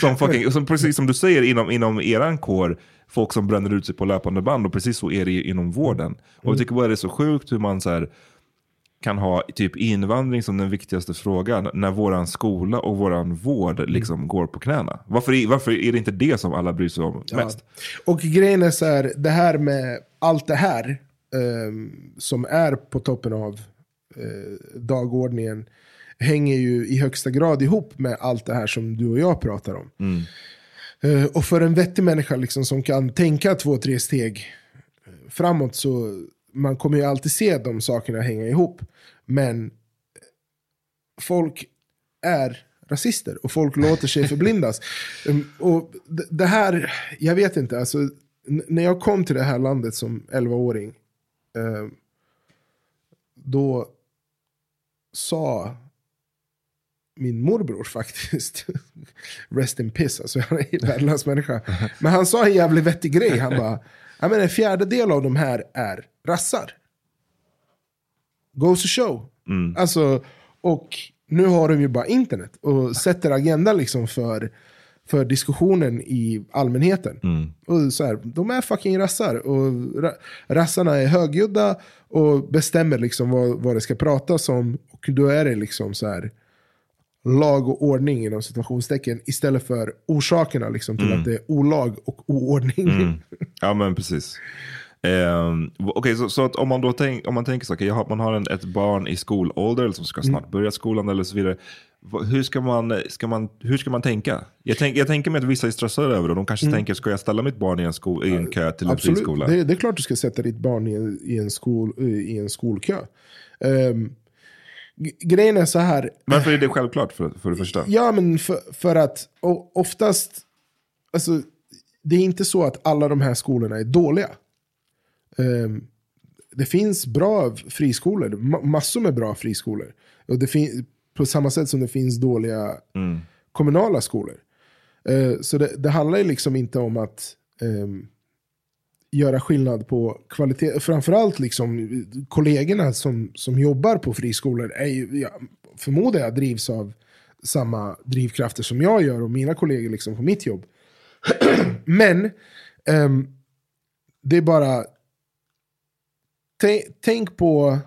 som fucking, som, precis som du säger inom, inom eran kår, folk som bränner ut sig på löpande band. Och precis så är det inom vården. Och jag tycker bara det är så sjukt hur man så här, kan ha typ invandring som den viktigaste frågan när våran skola och våran vård liksom går på knäna. Varför varför är det inte det som alla bryr sig om mest? Och grejen är så här, det här med allt det här ehm, som är på toppen av eh, dagordningen hänger ju i högsta grad ihop med allt det här som du och jag pratar om. Eh, och för en vettig människa liksom, som kan tänka två, tre steg eh, framåt så man kommer ju alltid se de sakerna hänga ihop. Men folk är rasister och folk låter sig förblindas. Um, och det här, jag vet inte, alltså, när jag kom till det här landet som 11-åring, eh, då sa min morbror faktiskt. Rest in piss, alltså han är en värdelös människa. Men han sa en jävligt vettig grej. Han bara, en fjärdedel av de här är rassar. Goes to show. Alltså, och nu har de ju bara internet och sätter agenda liksom för, för diskussionen i allmänheten. Och så här, de är fucking rassar. Och ra rassarna är högljudda och bestämmer liksom vad, vad det ska pratas om. Och då är det liksom så här lag och ordning inom situationstecken istället för orsakerna liksom, till att det är olag och oordning. Ja men precis. Um, Okej, så, så att om man då tänk, om man tänker så, okay, har, man har en, ett barn i skolålder som ska snart börja skolan eller så vidare. Hur ska man, ska man, hur ska man tänka? Jag, tänk, jag tänker mig att vissa är stressade över det. De kanske tänker, ska jag ställa mitt barn i en, sko, i en kö till en Absolut, friskola? det, det är klart du ska sätta ditt barn i en, i en, skol, i en skolkö. Um, grejen är så här, Varför är det självklart för, för det första? Ja, men för, för att oftast, alltså, det är inte så att alla de här skolorna är dåliga. Ehm, det finns bra friskolor, ma- massor med bra friskolor. Och det på samma sätt som det finns dåliga kommunala skolor. Eh, så det, det handlar ju liksom inte om att ehm, göra skillnad på kvalitet. Framförallt liksom kollegorna som, som jobbar på friskolor är ju, ja, förmodar jag drivs av samma drivkrafter som jag gör och mina kollegor liksom på mitt jobb. Men ehm, det är bara, tänk, tänk på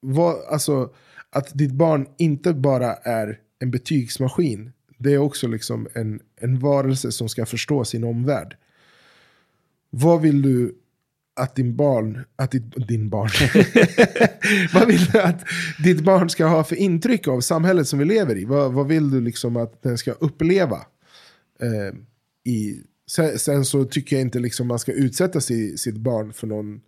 vad, alltså, att ditt barn inte bara är en betygsmaskin. Det är också liksom en, en varelse som ska förstå sin omvärld. Vad vill du att din barn, att ditt, din barn, vad vill du att ditt barn ska ha för intryck av samhället som vi lever i? Vad, vad vill du liksom att den ska uppleva? Eh, i, sen, sen så tycker jag inte liksom man ska utsätta sig, sitt barn för någon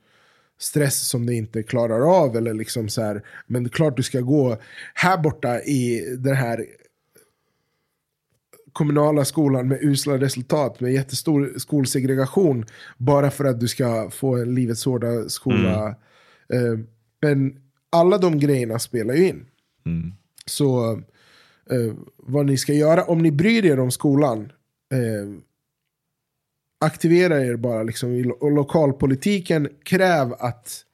stress som det inte klarar av. Eller liksom så här, men det är klart du ska gå här borta i den här kommunala skolan med usla resultat, med jättestor skolsegregation, bara för att du ska få en livets hårda skola. Eh, men alla de grejerna spelar ju in. Så eh, vad ni ska göra, om ni bryr er om skolan, eh, aktivera er bara liksom i lo- lokalpolitiken. Kräv att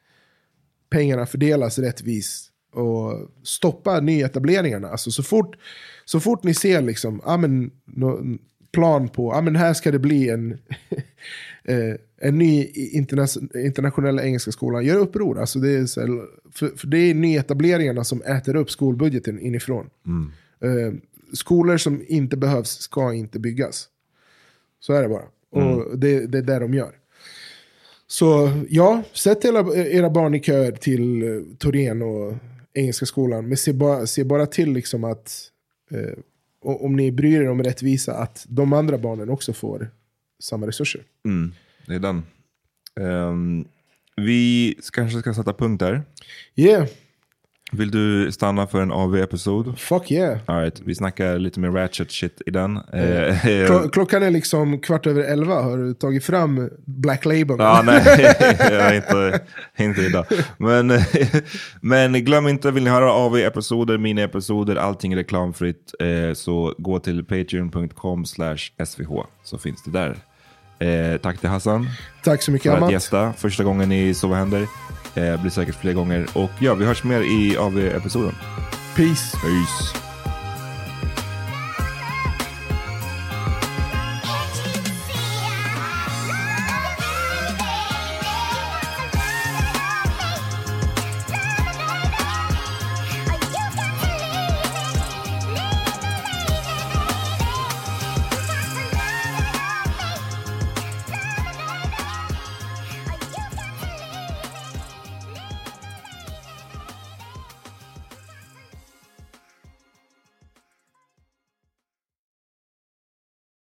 pengarna fördelas rättvist. Och stoppa nyetableringarna. Alltså så fort, så fort ni ser liksom, ah, men, nå- plan på, ah, men här ska det bli en, eh, en ny interna- internationella engelska skolan. Gör uppror. Alltså det, är här, för, för det är nyetableringarna som äter upp skolbudgeten inifrån. Eh, skolor som inte behövs ska inte byggas. Så är det bara. Och det, det är det de gör. Så ja, sätt era, era barn i köer till eh, Torén och Engelska skolan. Men se bara, se bara till liksom att, eh, om ni bryr er om rättvisa, att de andra barnen också får samma resurser. Mm, det är den. Ehm, vi kanske ska sätta punkt där. Yeah, Vill du stanna för en AV-episod? fuck yeah. All right, vi snackar lite mer ratchet shit i den. Klo- klockan är liksom kvart över elva. Har du tagit fram Black Label? Ja, nej, jag inte, inte idag. Men, men glöm inte, vill ni höra AV-episoder, mini-episoder, allting är reklamfritt, eh, så gå till patreon.com slash svh, så finns det där. Eh, tack till Hassan Tack så mycket för att Amat. gästa första gången i Så vad händer. Eh, blir säkert fler gånger. Och ja, vi hörs mer i AV-episoden. Peace. Peace.